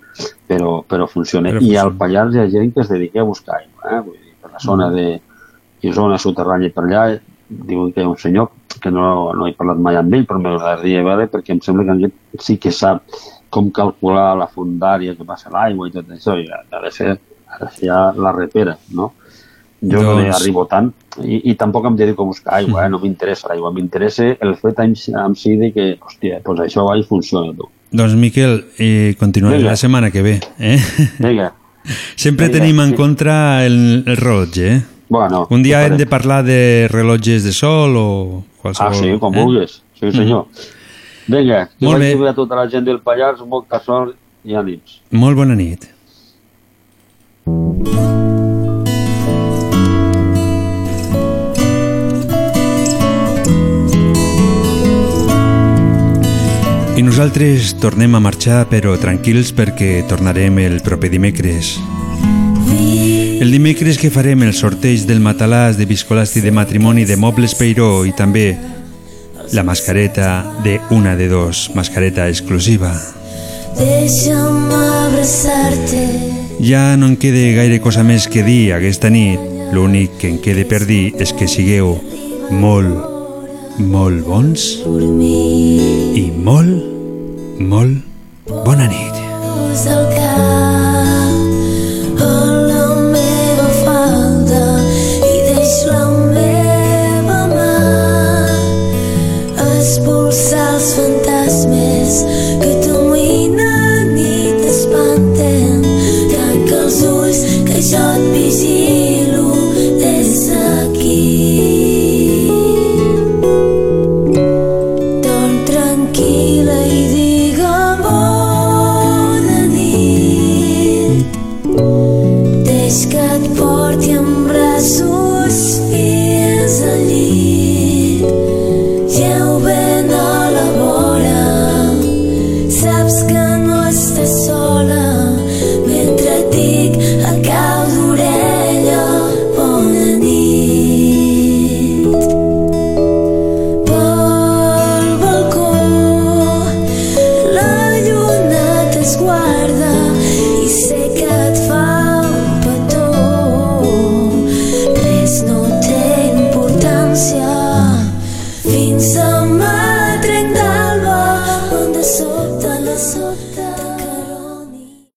però, però funciona. Però I al Pallars hi ha gent que es dedica a buscar aigua, eh? Vull dir, per la zona de Isona, soterranya i per allà, diuen que hi ha un senyor que no, no he parlat mai amb ell, però m'agradaria veure perquè em sembla que aquest sí que sap com calcular la fondària que passa l'aigua i tot això, i ha de ser, ha de ser la repera, no? Jo no hi Doncs- arribo tant i, i tampoc em dedico a buscar aigua, eh? no m'interessa l'aigua, m'interessa el fet en, en si de que, hòstia, doncs això va i funciona, tu. Doncs Miquel, eh, continuarem Vinga. la setmana que ve. Eh? Vinga. Sempre Vinga, tenim en sí. contra el, el rellotge. Eh? Bueno, Un dia hem de parlar de rellotges de sol o qualsevol... Ah, sí, com eh? vulguis. Sí, senyor. Vinga, que Molt vagi bé. bé a tota la gent del Pallars, molta sort i ànims. Molt bona nit. I nosaltres tornem a marxar, però tranquils perquè tornarem el proper dimecres. El dimecres que farem el sorteig del matalàs de viscolasti de matrimoni de Mobles Peiró i també la mascareta de una de dos, mascareta exclusiva. Deixa'm abraçar-te Ja no en queda gaire cosa més que dir aquesta nit. L'únic que en queda per dir és que sigueu molt, molt bons i molt, molt bona nit. El cap t'espanten. Tanca els ulls que jo et vigilo des d'aquí.